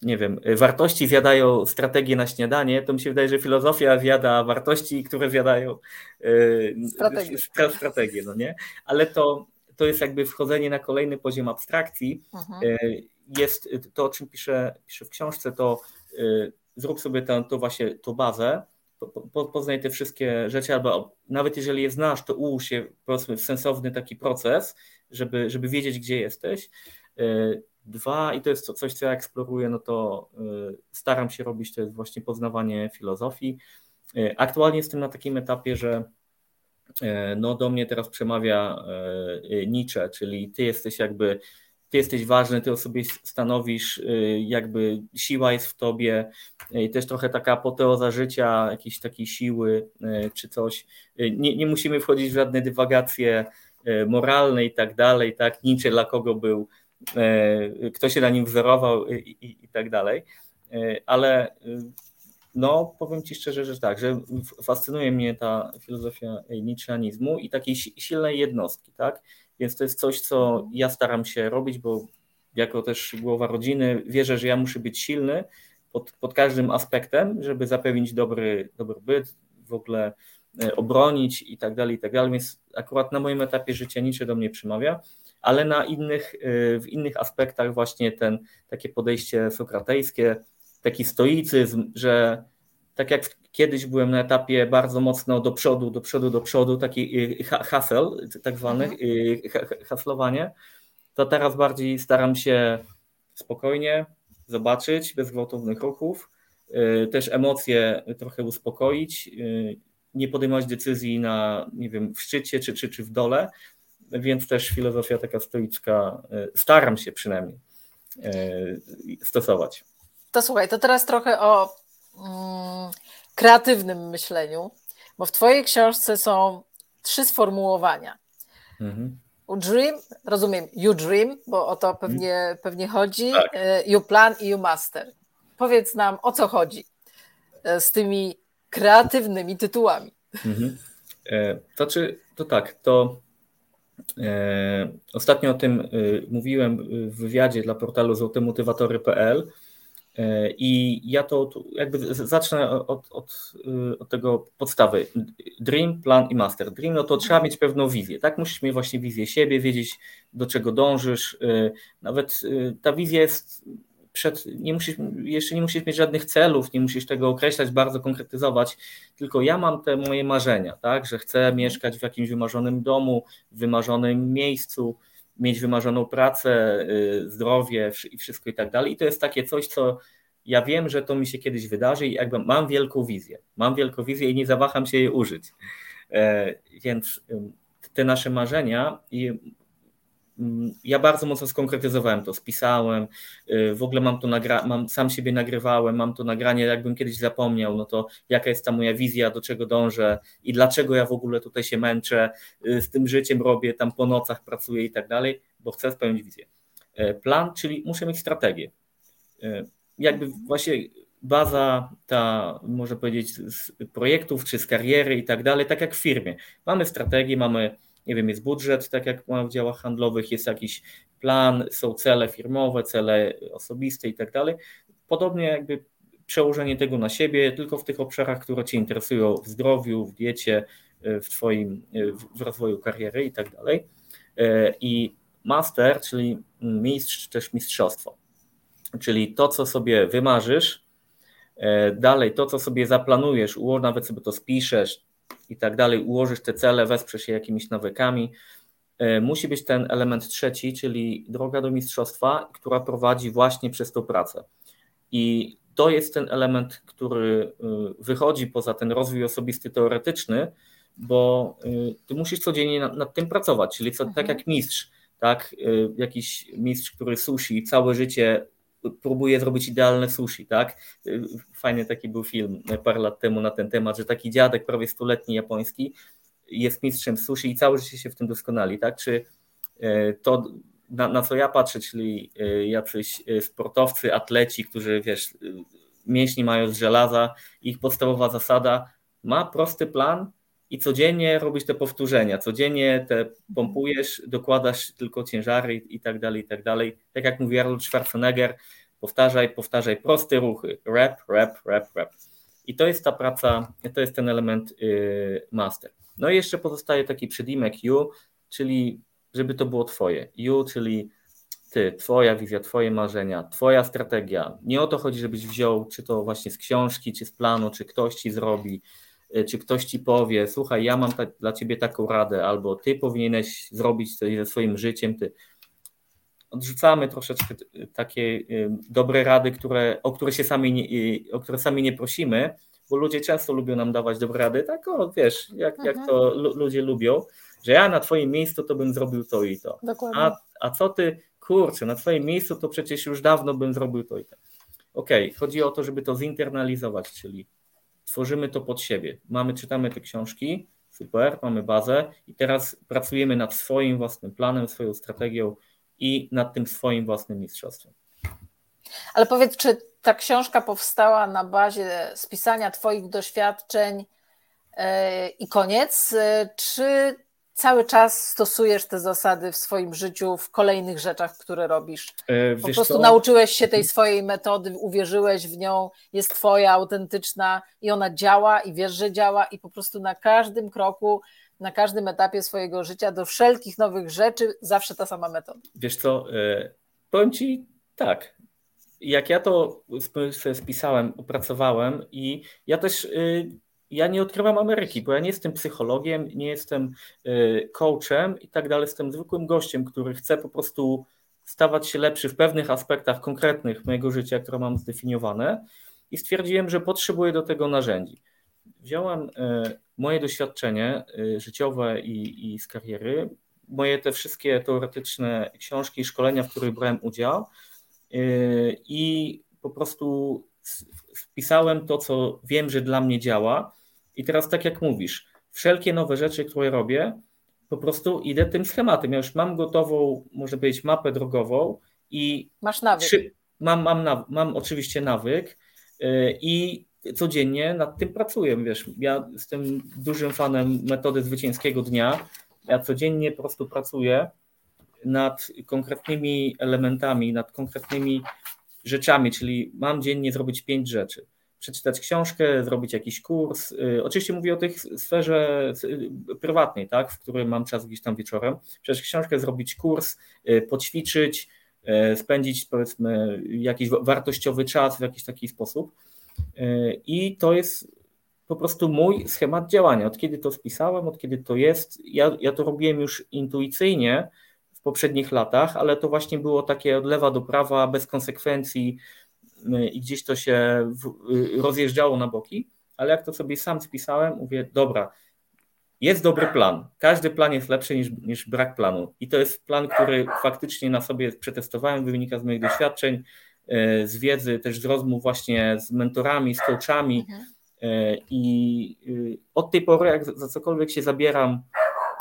nie wiem, wartości zjadają strategię na śniadanie, to mi się wydaje, że filozofia zjada wartości, które zjadają strategię, strategię no nie? Ale to to jest jakby wchodzenie na kolejny poziom abstrakcji. Mhm. E, jest to, o czym piszę, piszę w książce, to e, zrób sobie tę, to właśnie tą bazę, po, poznaj te wszystkie rzeczy, albo nawet jeżeli je znasz, to ułóż się powiedzmy w sensowny taki proces, żeby, żeby wiedzieć, gdzie jesteś. Dwa, i to jest coś, co ja eksploruję, no to staram się robić, to jest właśnie poznawanie filozofii. Aktualnie jestem na takim etapie, że E, no do mnie teraz przemawia Nietzsche, czyli ty jesteś jakby, ty jesteś ważny, ty o sobie stanowisz, jakby siła jest w tobie i też trochę taka apoteoza życia, jakiejś takiej siły czy coś. Nie, nie musimy wchodzić w żadne dywagacje moralne i tak dalej, tak, Nietzsche dla kogo był, kto się na nim wzorował i, i, i tak dalej, ale no, powiem Ci szczerze, że tak, że fascynuje mnie ta filozofia niczeanizmu i takiej silnej jednostki, tak? Więc to jest coś, co ja staram się robić, bo jako też głowa rodziny wierzę, że ja muszę być silny pod, pod każdym aspektem, żeby zapewnić dobry, dobry byt, w ogóle e, obronić i tak dalej, i tak dalej. Więc akurat na moim etapie życia Nietzsche do mnie przemawia. Ale na innych, w innych aspektach właśnie ten takie podejście sokratejskie, taki stoicyzm, że tak jak kiedyś byłem na etapie bardzo mocno do przodu, do przodu, do przodu, taki hasel, tak zwany, mhm. haslowanie, to teraz bardziej staram się spokojnie zobaczyć, bez gwałtownych ruchów, y, też emocje trochę uspokoić, y, nie podejmować decyzji na, nie wiem, w szczycie czy, czy, czy w dole, więc też filozofia taka stoicka, y, staram się przynajmniej stosować. To słuchaj, to teraz trochę o mm, kreatywnym myśleniu, bo w Twojej książce są trzy sformułowania. Mhm. Dream, rozumiem, you dream, bo o to pewnie, pewnie chodzi, tak. E, you plan i you master. Powiedz nam, o co chodzi e, z tymi kreatywnymi tytułami. Mhm. E, to czy, to tak, to e, ostatnio o tym e, mówiłem w wywiadzie dla portalu złotymotywatory.pl E, I ja to jakby zacznę od, od, od, tego podstawy. Dream, plan i master. Dream, no to trzeba mieć pewną wizję, tak? Musisz mieć właśnie wizję siebie, wiedzieć do czego dążysz. Nawet ta wizja jest przed, nie musisz, jeszcze nie musisz mieć żadnych celów, nie musisz tego określać, bardzo konkretyzować, tylko ja mam te moje marzenia, tak? Że chcę mieszkać w jakimś wymarzonym domu, w wymarzonym miejscu, mieć wymarzoną pracę, y, zdrowie i wszystko i tak dalej. I to jest takie coś, co ja wiem, że to mi się kiedyś wydarzy i jakby mam wielką wizję. Mam wielką wizję i nie zawaham się jej użyć. E, więc te nasze marzenia i ja bardzo mocno skonkretyzowałem to, spisałem, y, w ogóle mam to nagra- mam, sam siebie nagrywałem, mam to nagranie, jakbym kiedyś zapomniał, no to jaka jest ta moja wizja, do czego dążę i dlaczego ja w ogóle tutaj się męczę, y, z tym życiem robię, tam po nocach pracuję i tak dalej, bo chcę spełnić wizję. E, plan, czyli muszę mieć strategię. E, jakby właśnie baza ta, można powiedzieć, z projektów czy z kariery i tak dalej, tak jak w firmie. Mamy strategię, mamy nie wiem, jest budżet, tak jak ma w działach handlowych, jest jakiś plan, są cele firmowe, cele osobiste i tak dalej. Podobnie jakby przełożenie tego na siebie, tylko w tych obszarach, które Cię interesują, w zdrowiu, w diecie, w Twoim, w rozwoju kariery i tak dalej. I master, czyli mistrz, też mistrzostwo, czyli to, co sobie wymarzysz, dalej to, co sobie zaplanujesz, nawet sobie to spiszesz, i tak dalej, ułożysz te cele, wesprzesz się jakimiś nawykami. E, musi być ten element trzeci, czyli droga do mistrzostwa, która prowadzi właśnie przez tą pracę. I to jest ten element, który e, wychodzi poza ten rozwój osobisty teoretyczny, bo e, ty musisz codziennie nad, nad tym pracować, czyli co, tak mhm. tak jak mistrz, tak, jakiś mistrz, który sushi całe życie próbuje zrobić idealne sushi, tak? Fajny taki był film parę lat temu na ten temat, że taki dziadek prawie stuletni japoński jest mistrzem sushi i całe życie się w tym doskonali, tak? Czy e, to, na, na co ja patrzę, czyli e, jacyś e, sportowcy, atleci, którzy, wiesz, mięśni mają z żelaza, ich podstawowa zasada ma prosty plan, i codziennie robisz te powtórzenia, codziennie te pompujesz, dokładasz tylko ciężary i tak dalej, i tak dalej. Tak jak mówi Arnold Schwarzenegger, powtarzaj, powtarzaj proste ruchy, rap, rap, rap, rap. I to jest ta praca, to jest ten element yy, master. No i jeszcze pozostaje taki przedimek you, czyli żeby to było twoje. You, czyli ty, twoja wizja, twoje marzenia, twoja strategia. Nie o to chodzi, żebyś wziął, czy to właśnie z książki, czy z planu, czy ktoś ci zrobi, Y, czy ktoś ci powie, słuchaj, ja mam ta, dla ciebie taką radę, albo ty powinieneś zrobić coś ze swoim życiem, ty. Odrzucamy troszeczkę takie y, dobre rady, które, o, które się sami nie, y, o które sami nie prosimy, bo ludzie często lubią nam dawać dobre rady, tak o, wiesz, jak, jak mhm. to ludzie lubią, że ja na twoim miejscu to bym zrobił to i to. A, a co ty, kurczę, na twoim miejscu to przecież już dawno bym zrobił to i to. Okej, okay, chodzi o to, żeby to zinternalizować, czyli tworzymy to pod siebie. Mamy, czytamy te książki, super, mamy bazę i teraz pracujemy nad swoim własnym planem, swoją strategią i nad tym swoim własnym mistrzostwem. Ale powiedz, czy ta książka powstała na bazie spisania Twoich doświadczeń yy, i koniec, yy, czy cały czas stosujesz te zasady w swoim życiu, w kolejnych rzeczach, które robisz. E, po prostu co? nauczyłeś się tej swojej metody, uwierzyłeś w nią, jest twoja, autentyczna i ona działa i wiesz, że działa i po prostu na każdym kroku na każdym etapie swojego życia do wszelkich nowych rzeczy zawsze ta sama metoda? Wiesz co, e, powiem Ci tak. Jak ja to sobie spisałem, opracowałem i ja też e, ja nie odkrywam Ameryki, bo ja nie jestem psychologiem, nie jestem e, coachem i tak dalej, jestem zwykłym gościem, który chce po prostu stawać się lepszy w pewnych aspektach konkretnych mojego życia, które mam zdefiniowane i stwierdziłem, że potrzebuję do tego narzędzi. Wziąłem moje doświadczenie życiowe i, i z kariery, moje te wszystkie teoretyczne książki i szkolenia, w których brałem udział i po prostu wpisałem to, co wiem, że dla mnie działa. I teraz, tak jak mówisz, wszelkie nowe rzeczy, które robię, po prostu idę tym schematem. Ja już mam gotową, może powiedzieć, mapę drogową i. Masz nawyk. Trzy, mam, mam, mam oczywiście nawyk yy, i codziennie nad tym pracuję. Wiesz, ja jestem dużym fanem metody zwycięskiego dnia ja codziennie po prostu pracuję nad konkretnymi elementami, nad konkretnymi rzeczami, czyli mam dziennie zrobić pięć rzeczy. Przeczytać książkę, zrobić jakiś kurs. Y, oczywiście mówię o tej sferze y, prywatnej, tak, w której mam czas gdzieś tam wieczorem. Przeczytać książkę, zrobić kurs, y, poćwiczyć, spędzić powiedzmy jakiś wartościowy czas w jakiś taki sposób. I to jest po prostu mój schemat działania. Od kiedy to spisałem, od kiedy to jest, ja, ja to robiłem już intuicyjnie w poprzednich latach, ale to właśnie było takie od lewa do prawa, bez konsekwencji i gdzieś to się y, rozjeżdżało na boki. Ale jak to sobie sam spisałem, mówię, dobra, jest dobry plan. Każdy plan jest lepszy niż, niż brak planu. I to jest plan, który faktycznie na sobie przetestowałem, wynika z moich doświadczeń, y, z wiedzy, też z rozmów właśnie z mentorami, z coachami. Mhm I y, od tej pory, jak za cokolwiek się zabieram,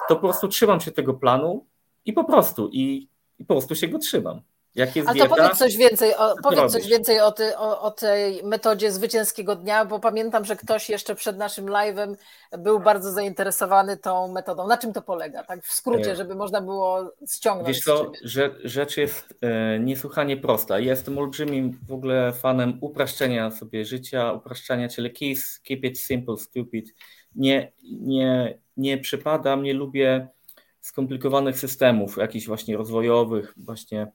to po prostu trzymam się tego planu i po prostu, i, i po prostu się go trzymam. Jak jest Ale to powiedz coś więcej, o, powiedz coś więcej o, ty, o, o, tej metodzie zwycięskiego dnia, bo pamiętam, że ktoś jeszcze przed naszym live'em był bardzo zainteresowany tą metodą. Na czym to polega? Tak w skrócie, e, żeby można było ściągnąć. Wiesz co, rzecz jest e, niesłychanie prosta. Jestem olbrzymim w ogóle fanem upraszczenia sobie życia, upraszczania, czyli keys, keep it simple, stupid. Nie, nie, nie przypadam, nie lubię skomplikowanych systemów, jakichś właśnie rozwojowych, właśnie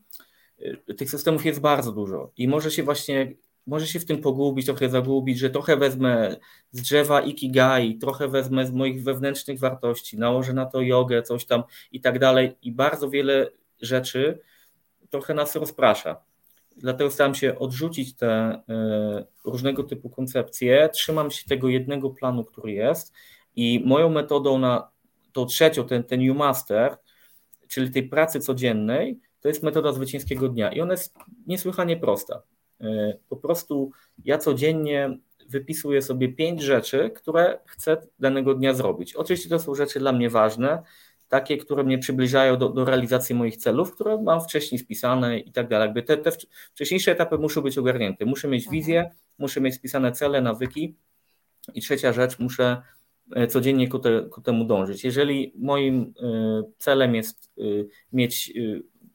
tych systemów jest bardzo dużo i może się właśnie, może się w tym pogubić, trochę zagubić, że trochę wezmę z drzewa Ikigai, trochę wezmę z moich wewnętrznych wartości, nałożę na to jogę, coś tam i tak dalej i bardzo wiele rzeczy trochę nas rozprasza. Dlatego staram się odrzucić te y, różnego typu koncepcje, trzymam się tego jednego planu, który jest i moją metodą na tą trzecią, ten, ten New Master, czyli tej pracy codziennej, to jest metoda zwycięskiego dnia i ona jest niesłychanie prosta. E, po prostu ja codziennie wypisuję sobie pięć rzeczy, które chcę danego dnia zrobić. Oczywiście to są rzeczy dla mnie ważne, takie, które mnie przybliżają do, do realizacji moich celów, które mam wcześniej spisane i tak dalej. Jakby te, te wcześniejsze etapy muszą być ogarnięte. Muszę mieć mhm. wizję, muszę mieć spisane cele, nawyki i trzecia rzecz, muszę e, codziennie ku, te, ku temu dążyć. Jeżeli moim e, celem jest mieć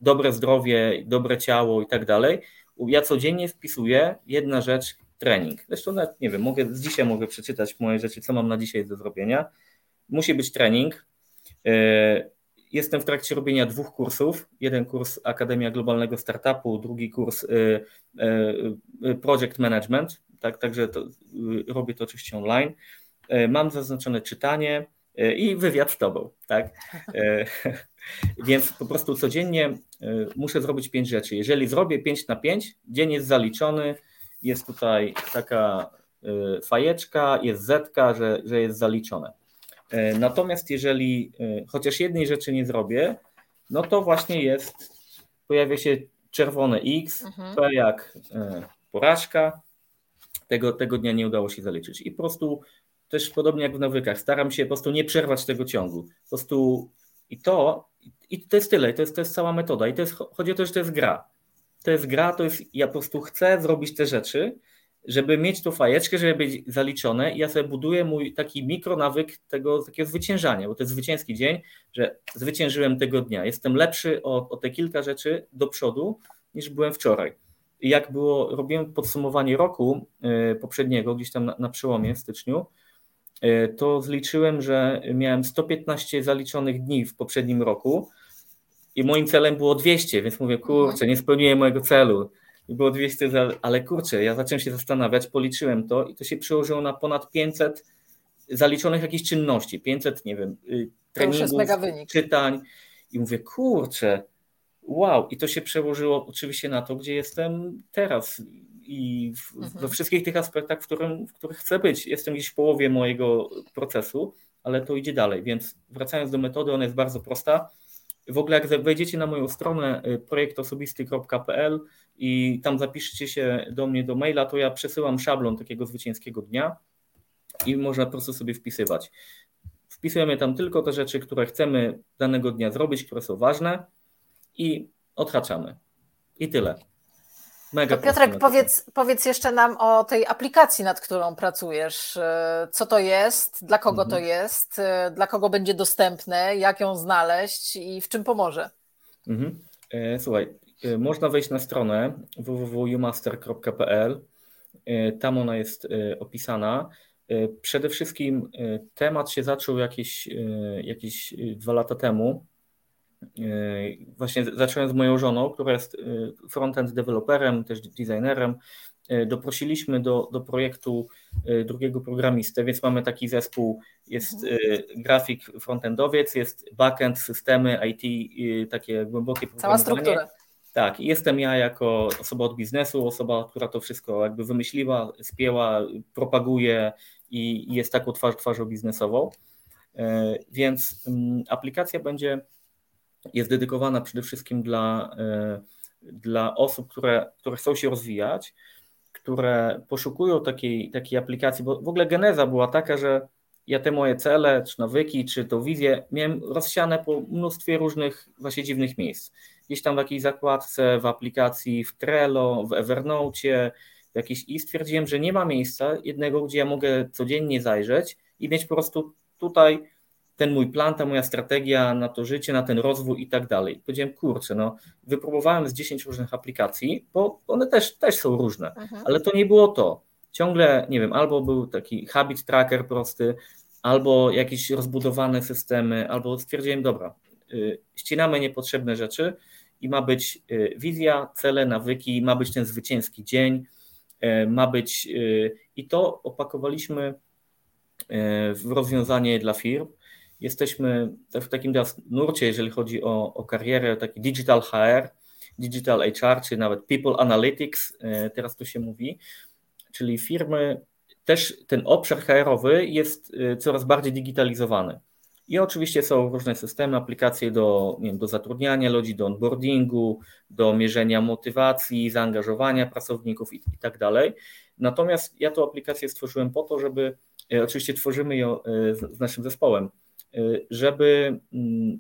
dobre zdrowie, dobre ciało i tak dalej, ja codziennie wpisuję jedna rzecz, trening. Zresztą nawet, nie wiem, mogę, z dzisiaj mogę przeczytać moje rzeczy, co mam na dzisiaj do zrobienia. Musi być trening. E, jestem w trakcie robienia dwóch kursów. Jeden kurs Akademia Globalnego Startupu, drugi kurs e, e, Project Management. Tak, także to, robię to oczywiście online. Mam zaznaczone czytanie i wywiad z tobą. Tak? *laughs* Więc po prostu codziennie y, muszę zrobić pięć rzeczy. Jeżeli zrobię 5 na 5, dzień jest zaliczony, jest tutaj taka y, fajeczka, jest zetka, że, że jest zaliczone. Y, natomiast jeżeli chociaż jednej rzeczy nie zrobię, no to właśnie jest, pojawia się czerwone X, mhm. P jak porażka, tego, tego dnia nie udało się zaliczyć. I po prostu też podobnie jak w nawykach, staram się po prostu nie przerwać tego ciągu. Po prostu i to, i to jest tyle, to jest, to jest cała metoda. I to jest, chodzi o to, że to jest gra. To jest gra, to jest, ja po prostu chcę zrobić te rzeczy, żeby mieć tą fajeczkę, żeby być zaliczone i ja sobie buduję mój taki mikronawyk tego takiego zwyciężania, bo to jest zwycięski dzień, że zwyciężyłem tego dnia. Jestem lepszy o, o te kilka rzeczy do przodu niż byłem wczoraj. I jak było, robiłem podsumowanie roku yy, poprzedniego, gdzieś tam na, na przełomie w styczniu, to zliczyłem, że miałem 115 zaliczonych dni w poprzednim roku i moim celem było 200, więc mówię, kurczę, nie spełniłem mojego celu. I było 200, ale kurczę, ja zacząłem się zastanawiać, policzyłem to i to się przełożyło na ponad 500 zaliczonych jakichś czynności, 500, nie wiem, y, treningów, czytań. I mówię, kurczę, wow, i to się przełożyło oczywiście na to, gdzie jestem teraz i w, mhm. we wszystkich tych aspektach, w, którym, w których chcę być. Jestem gdzieś w połowie mojego procesu, ale to idzie dalej, więc wracając do metody, ona jest bardzo prosta. W ogóle jak wejdziecie na moją stronę y, projektosobisty.pl i tam zapiszcie się do mnie do maila, to ja przesyłam szablon takiego zwycięskiego dnia i można po prostu sobie wpisywać. Wpisujemy tam tylko te rzeczy, które chcemy danego dnia zrobić, które są ważne i odhaczamy. I tyle. Mega Piotrek, powiedz, powiedz jeszcze nam o tej aplikacji, nad którą pracujesz. Co to jest, dla kogo mhm. to jest, dla kogo będzie dostępne, jak ją znaleźć i w czym pomoże? Mhm. E, słuchaj, e, można wejść na stronę www.umaster.pl. E, tam ona jest opisana. Przede wszystkim temat się zaczął jakieś, jakieś dwa lata temu właśnie zacząłem z moją żoną, która jest yy, frontend deweloperem, też designerem. Yy, doprosiliśmy do, do projektu drugiego programistę, więc mamy taki zespół, jest mhm. grafik frontendowiec, jest backend, systemy, IT, takie głębokie Cała struktura. Tak, jestem ja jako osoba od biznesu, osoba, która to wszystko jakby wymyśliła, spięła, propaguje i jest taką twarz, twarzą biznesową. Więc mm, aplikacja będzie jest dedykowana przede wszystkim dla, e, dla osób, które, które chcą się rozwijać, które poszukują takiej, takiej aplikacji, bo w ogóle geneza była taka, że ja te moje cele, czy nawyki, czy to wizję miałem rozsiane po mnóstwie różnych właśnie dziwnych miejsc. Gdzieś tam w jakiejś zakładce, w aplikacji, w Trello, w Evernote, w jakiejś i stwierdziłem, że nie ma miejsca jednego, gdzie ja mogę codziennie zajrzeć i mieć po prostu tutaj ten mój plan, ta moja strategia na to życie, na ten rozwój i tak dalej. Powiedziałem, kurczę, no wypróbowałem z 10 różnych aplikacji, bo one też, też są różne, mhm. ale to nie było to. Ciągle, nie wiem, albo był taki habit tracker prosty, albo jakieś rozbudowane systemy, albo stwierdziłem, dobra, yy, ścinamy niepotrzebne rzeczy i ma być yy, wizja, cele, nawyki, ma być ten zwycięski dzień, yy, ma być y, i to opakowaliśmy y, w rozwiązanie dla firm, jesteśmy w takim teraz nurcie, jeżeli chodzi o, o karierę, taki digital HR, digital HR, czy nawet people analytics, e, teraz to się mówi, czyli firmy, też ten obszar HR-owy jest e, coraz bardziej digitalizowany. I oczywiście są różne systemy, aplikacje do, wiem, do zatrudniania ludzi, do onboardingu, do mierzenia motywacji, zaangażowania pracowników i, i tak dalej. Natomiast ja tę aplikację stworzyłem po to, żeby, e, oczywiście tworzymy ją z, z naszym zespołem, żeby mm,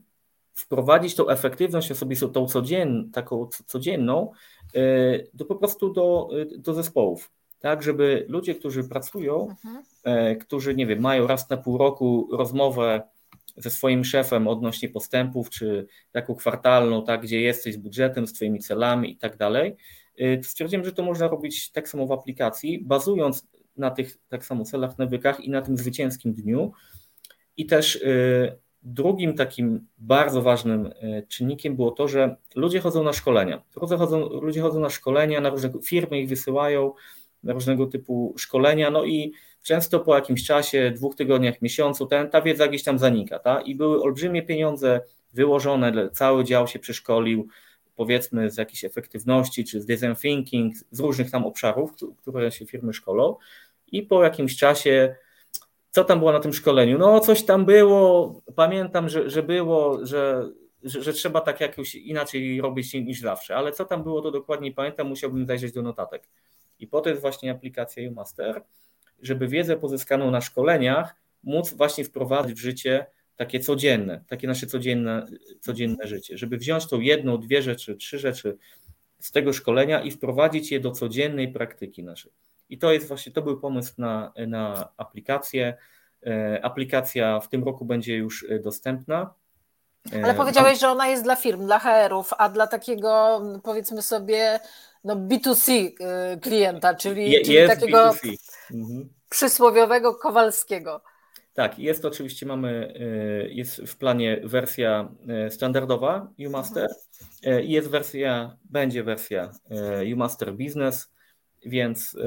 wprowadzić tą efektywność osobistą, tą codzien, taką codzienną, y, do po prostu do, y, do zespołów. Tak, żeby ludzie, którzy pracują, mhm. E, którzy, nie wiem, mają raz na pół roku rozmowę ze swoim szefem odnośnie postępów, czy taką kwartalną, tak, gdzie jesteś z budżetem, z Twoimi celami i tak dalej, stwierdziłem, że to można robić tak samo w aplikacji, bazując na tych tak samo celach, nawykach i na tym zwycięskim dniu, i też y, drugim takim bardzo ważnym y, czynnikiem było to, że ludzie chodzą na szkolenia. Ludzie chodzą, ludzie chodzą na szkolenia, na różne firmy ich wysyłają, na różnego typu szkolenia, no i często po jakimś czasie, dwóch tygodniach, miesiącu, ten, ta wiedza gdzieś tam zanika. Ta? I były olbrzymie pieniądze wyłożone, cały dział się przeszkolił, powiedzmy z jakiejś efektywności, czy z design thinking, z różnych tam obszarów, które się firmy szkolą. I po jakimś czasie co tam było na tym szkoleniu? No, coś tam było. Pamiętam, że, że było, że, że, że trzeba tak jakoś inaczej robić niż zawsze, ale co tam było, to dokładnie pamiętam, musiałbym zajrzeć do notatek. I po to jest właśnie aplikacja UMaster, żeby wiedzę pozyskaną na szkoleniach móc właśnie wprowadzić w życie takie codzienne, takie nasze codzienne, codzienne życie, żeby wziąć tą jedną, dwie rzeczy, trzy rzeczy z tego szkolenia i wprowadzić je do codziennej praktyki naszej. I to jest właśnie, to był pomysł na, na aplikację. E, aplikacja w tym roku będzie już e, dostępna. E, Ale powiedziałeś, że ona jest dla firm, dla HR-ów, a dla takiego powiedzmy sobie no B2C klienta, czyli, Je, czyli takiego mhm. przysłowiowego Kowalskiego. Tak, jest oczywiście, mamy, jest w planie wersja standardowa UMaster i jest wersja, będzie wersja UMaster Business, więc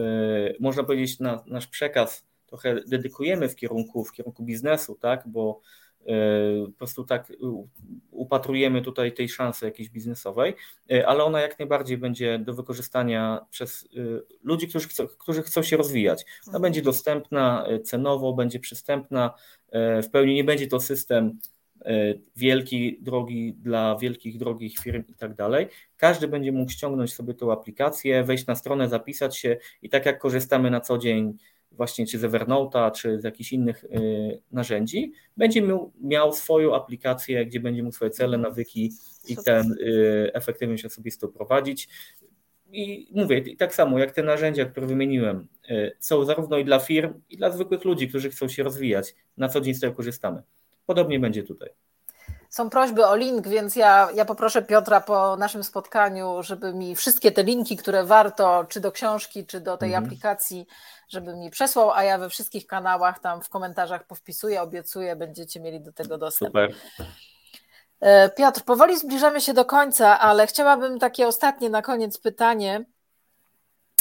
można powiedzieć na nasz przekaz trochę dedykujemy w kierunku, w kierunku biznesu, tak, bo E, po prostu tak upatrujemy tutaj tej szansy jakiejś biznesowej, e, ale ona jak najbardziej będzie do wykorzystania przez ludzi, którzy chcą, którzy chcą się rozwijać. Ona mhm. będzie dostępna cenowo, będzie przystępna, w pełni nie będzie to system wielki, drogi dla wielkich, drogich firm i tak dalej. Każdy będzie mógł ściągnąć sobie tą aplikację, wejść na stronę, zapisać się i tak jak korzystamy na co dzień właśnie czy z Evernote'a, czy z jakichś innych y, narzędzi, będzie miał, miał swoją aplikację, gdzie będzie mógł swoje cele, nawyki i ten y, efektywność osobistą prowadzić. I mówię, i tak samo jak te narzędzia, które wymieniłem, y, są zarówno i dla firm, i dla zwykłych ludzi, którzy chcą się rozwijać. Na co dzień z tego korzystamy. Podobnie będzie tutaj. Są prośby o link, więc ja, ja poproszę Piotra po naszym spotkaniu, żeby mi wszystkie te linki, które warto, czy do książki, czy do tej mhm. aplikacji, żeby mi przesłał, a ja we wszystkich kanałach tam w komentarzach powpisuję, obiecuję, będziecie mieli do tego dostęp. Super. E, Piotr, powoli zbliżamy się do końca, ale chciałabym takie ostatnie na koniec pytanie.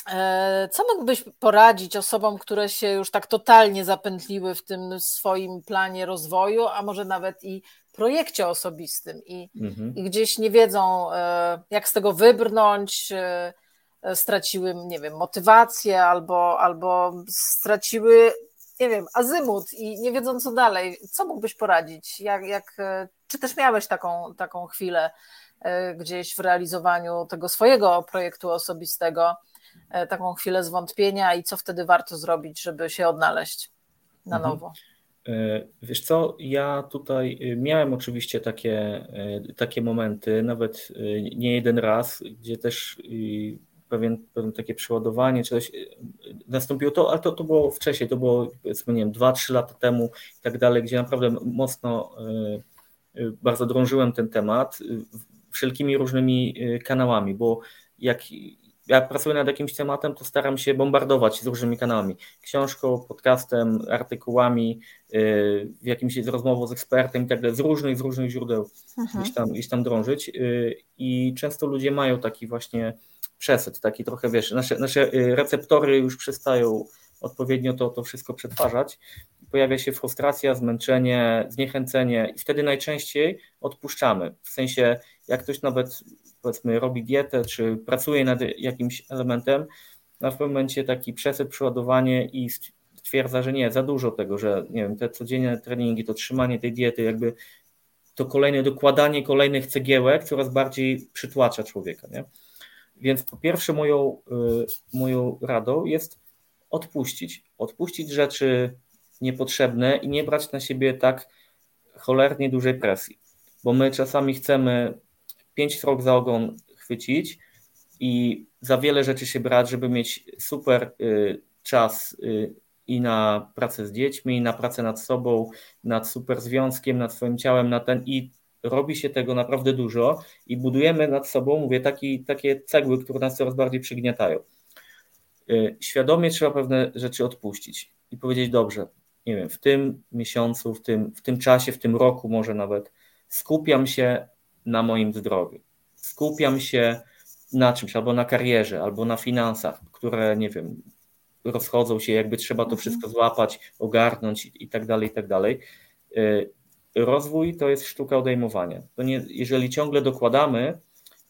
E, co mógłbyś poradzić osobom, które się już tak totalnie zapętliły w tym swoim planie rozwoju, a może nawet i projekcie osobistym i, mhm. i gdzieś nie wiedzą, e, jak z tego wybrnąć, e, straciły, nie wiem, motywację albo, albo straciły, nie wiem, azymut i nie wiedzą co dalej. Co mógłbyś poradzić? Jak, jak, czy też miałeś taką, taką chwilę gdzieś w realizowaniu tego swojego projektu osobistego? E, taką chwilę zwątpienia i co wtedy warto zrobić, żeby się odnaleźć na mhm. nowo? E, wiesz co, ja tutaj e, miałem oczywiście takie, takie momenty, nawet nie jeden raz, gdzie też pewien, pewien takie przeładowanie, czy coś nastąpiło to, ale to, to było wcześniej, to było powiedzmy, nie wiem, 2-3 lata temu i tak dalej, gdzie naprawdę mocno bardzo drążyłem ten temat wszelkimi różnymi kanałami, bo jak jak pracuję nad jakimś tematem, to staram się bombardować z różnymi kanałami. Książką, podcastem, artykułami, yy, jakimś z rozmową z ekspertem i tak dalej, z różnych, z różnych źródeł mhm. gdzieś, tam, gdzieś tam drążyć. Yy, I często ludzie mają taki właśnie przesyt, taki trochę, wiesz, nasze, nasze y, receptory już przestają odpowiednio to, to wszystko przetwarzać. Pojawia się frustracja, zmęczenie, zniechęcenie i wtedy najczęściej odpuszczamy. W sensie, jak ktoś nawet powiedzmy robi dietę, czy pracuje nad jakimś elementem, ma w pewnym momencie taki przesyp, przeładowanie i stwierdza, że nie, za dużo tego, że nie wiem, te codzienne treningi, to trzymanie tej diety, jakby to kolejne dokładanie kolejnych cegiełek coraz bardziej przytłacza człowieka. Nie? Więc po pierwsze moją, y, moją radą jest odpuścić. Odpuścić rzeczy niepotrzebne i nie brać na siebie tak cholernie dużej presji. Bo my czasami chcemy pięć srok za ogon chwycić i za wiele rzeczy się brać, żeby mieć super y, czas y, i na pracę z dziećmi, i na pracę nad sobą, nad super związkiem, nad swoim ciałem, na ten i robi się tego naprawdę dużo i budujemy nad sobą, mówię, taki, takie cegły, które nas coraz bardziej przygniatają. Y, świadomie trzeba pewne rzeczy odpuścić i powiedzieć, dobrze, nie wiem, w tym miesiącu, w tym, w tym czasie, w tym roku może nawet skupiam się na moim zdrowiu. Skupiam się na czymś, albo na karierze, albo na finansach, które, nie wiem, rozchodzą się, jakby trzeba to mhm. wszystko złapać, ogarnąć i tak dalej, i tak dalej. Y, rozwój to jest sztuka odejmowania. To nie, jeżeli ciągle dokładamy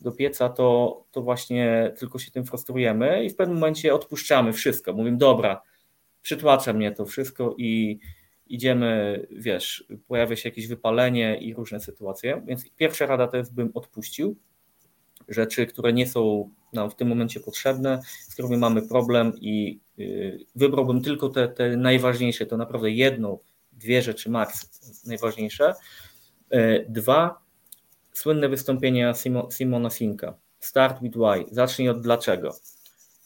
do pieca, to, to właśnie tylko się tym frustrujemy i w pewnym momencie odpuszczamy wszystko. Mówimy, dobra, przytłacza mnie to wszystko i, idziemy, wiesz, pojawia się jakieś wypalenie i różne sytuacje. Więc pierwsza rada to jest, bym odpuścił rzeczy, które nie są nam w tym momencie potrzebne, z którymi mamy problem i y, wybrałbym tylko te, te najważniejsze, to naprawdę jedną, dwie rzeczy max najważniejsze. Y, dwa, słynne wystąpienia Simona Sinka. Start with why. Zacznij od dlaczego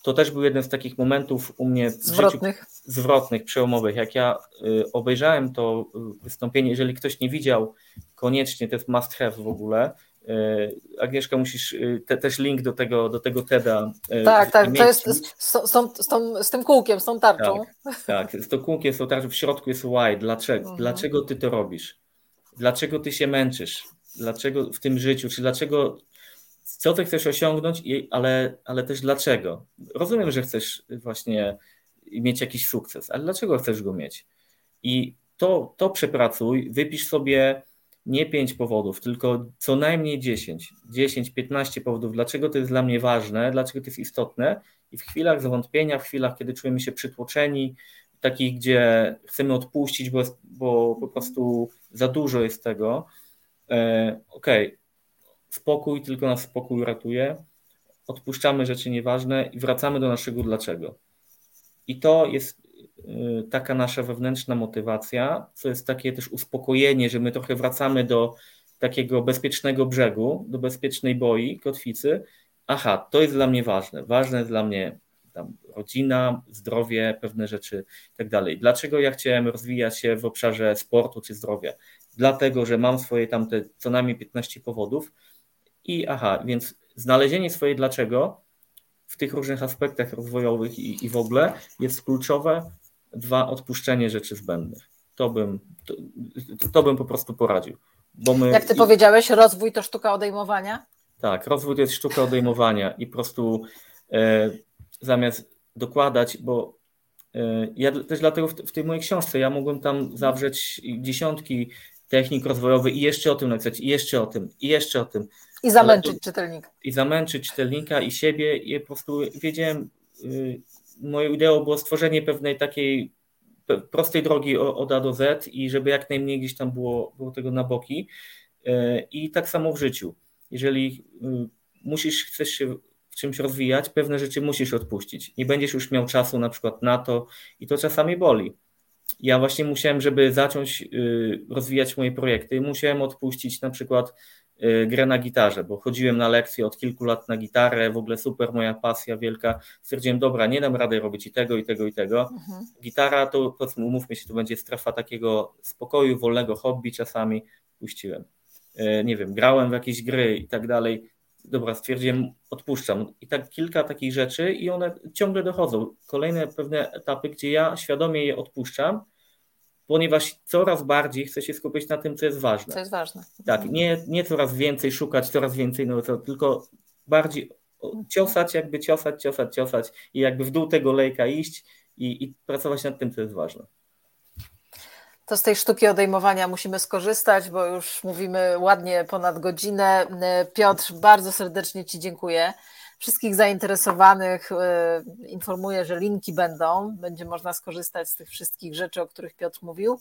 to też był jeden z takich momentów u mnie zwrotnych, życiu, zwrotnych przełomowych. Jak ja y, obejrzałem to y, wystąpienie, jeżeli ktoś nie widział, koniecznie to jest must have w ogóle. Agnieszka, musisz te, też link do tego, do tego TEDa. Tak, tak, to jest z, z, z, z, tym kółkiem, z tą tarczą. Tak, tak, z tą kółkiem, z tą tarczą, w środku jest why, dlaczego, mhm. dlaczego ty to robisz, dlaczego ty się męczysz, dlaczego w tym życiu, czy dlaczego, co ty chcesz osiągnąć, ale, ale też dlaczego. Rozumiem, że chcesz właśnie mieć jakiś sukces, ale dlaczego chcesz go mieć? I to, to przepracuj, wypisz sobie nie pięć powodów, tylko co najmniej 10, 10, 15 powodów, dlaczego to jest dla mnie ważne, dlaczego to jest istotne i w chwilach zawątpienia, w chwilach, kiedy czujemy się przytłoczeni, takich, gdzie chcemy odpuścić, bo, bo po prostu za dużo jest tego, e, okej, okay, spokój, tylko nas spokój ratuje, odpuszczamy rzeczy nieważne i wracamy do naszego dlaczego. I to jest y, taka nasza wewnętrzna motywacja, co jest takie też uspokojenie, że my trochę wracamy do takiego bezpiecznego brzegu, do bezpiecznej boi, kotwicy. Aha, to jest dla mnie ważne. Ważne jest dla mnie rodzina, zdrowie, pewne rzeczy i tak dalej. Dlaczego ja chciałem rozwijać się w obszarze sportu czy zdrowia? Dlatego, że mam swoje tamte co najmniej 15 powodów i aha, więc znalezienie swoje dlaczego w tych różnych aspektach rozwojowych i, i w ogóle jest kluczowe. Dwa, odpuszczenie rzeczy zbędnych. To bym, to, to bym po prostu poradził. Bo my, Jak ty i, powiedziałeś, rozwój to sztuka odejmowania? Tak, rozwój to jest sztuka odejmowania i po prostu e, zamiast dokładać, bo e, ja też dlatego w, w tej mojej książce ja mogłem tam zawrzeć dziesiątki technik rozwojowych i jeszcze o tym napisać, i jeszcze o tym, i jeszcze o tym. I zamęczyć czytelnika. I zamęczyć czytelnika i siebie. I po prostu wiedziałem, y, moją ideą było stworzenie pewnej takiej prostej drogi od A do Z i żeby jak najmniej gdzieś tam było, było tego na boki. Y, I tak samo w życiu. Jeżeli y, musisz, chcesz się w czymś rozwijać, pewne rzeczy musisz odpuścić. Nie będziesz już miał czasu na przykład na to i to czasami boli. Ja właśnie musiałem, żeby zacząć rozwijać moje projekty, musiałem odpuścić na przykład Y, grę na gitarze, bo chodziłem na lekcje od kilku lat na gitarę, w ogóle super moja pasja wielka. Stwierdziłem, dobra, nie dam rady robić i tego, i tego, i tego. Mhm. Gitara to, powiedzmy, umówmy się, to będzie strefa takiego spokoju, wolnego hobby czasami. Puściłem. Y, nie wiem, grałem w jakieś gry i tak dalej. Dobra, stwierdziłem, odpuszczam. I tak kilka takich rzeczy i one ciągle dochodzą. Kolejne pewne etapy, gdzie ja świadomie je odpuszczam, ponieważ coraz bardziej chcę się skupić na tym, co jest ważne. Co jest ważne. Tak, nie, nie coraz więcej szukać, coraz więcej, no to tylko bardziej ciosać, jakby ciosać, ciosać, ciosać i jakby w dół tego lejka iść i, i pracować nad tym, co jest ważne. To z tej sztuki odejmowania musimy skorzystać, bo już mówimy ładnie ponad godzinę. Piotr, bardzo serdecznie Ci dziękuję. Wszystkich zainteresowanych e, informuję, że linki będą, będzie można skorzystać z tych wszystkich rzeczy, o których Piotr mówił.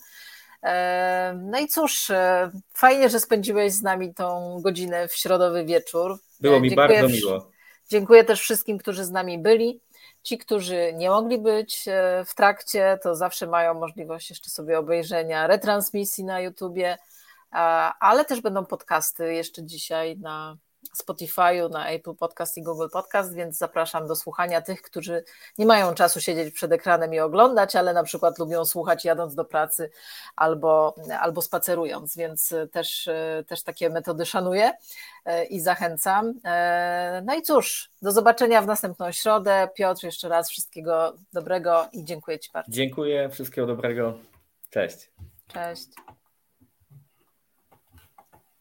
E, no i cóż, e, fajnie, że spędziłeś z nami tą godzinę w środowy wieczór. Było mi dziękuję bardzo miło. Dziękuję też wszystkim, którzy z nami byli. Ci, którzy nie mogli być w trakcie, to zawsze mają możliwość jeszcze sobie obejrzenia retransmisji na YouTubie, ale też będą podcasty jeszcze dzisiaj na Spotify'u, na Apple Podcast i Google Podcast, więc zapraszam do słuchania tych, którzy nie mają czasu siedzieć przed ekranem i oglądać, ale na przykład lubią słuchać jadąc do pracy albo, albo spacerując, więc też, też takie metody szanuję e, i zachęcam. E, no i cóż, do zobaczenia w następną środę. Piotr, jeszcze raz wszystkiego dobrego i dziękuję Ci bardzo. Dziękuję, wszystkiego dobrego. Cześć. Cześć.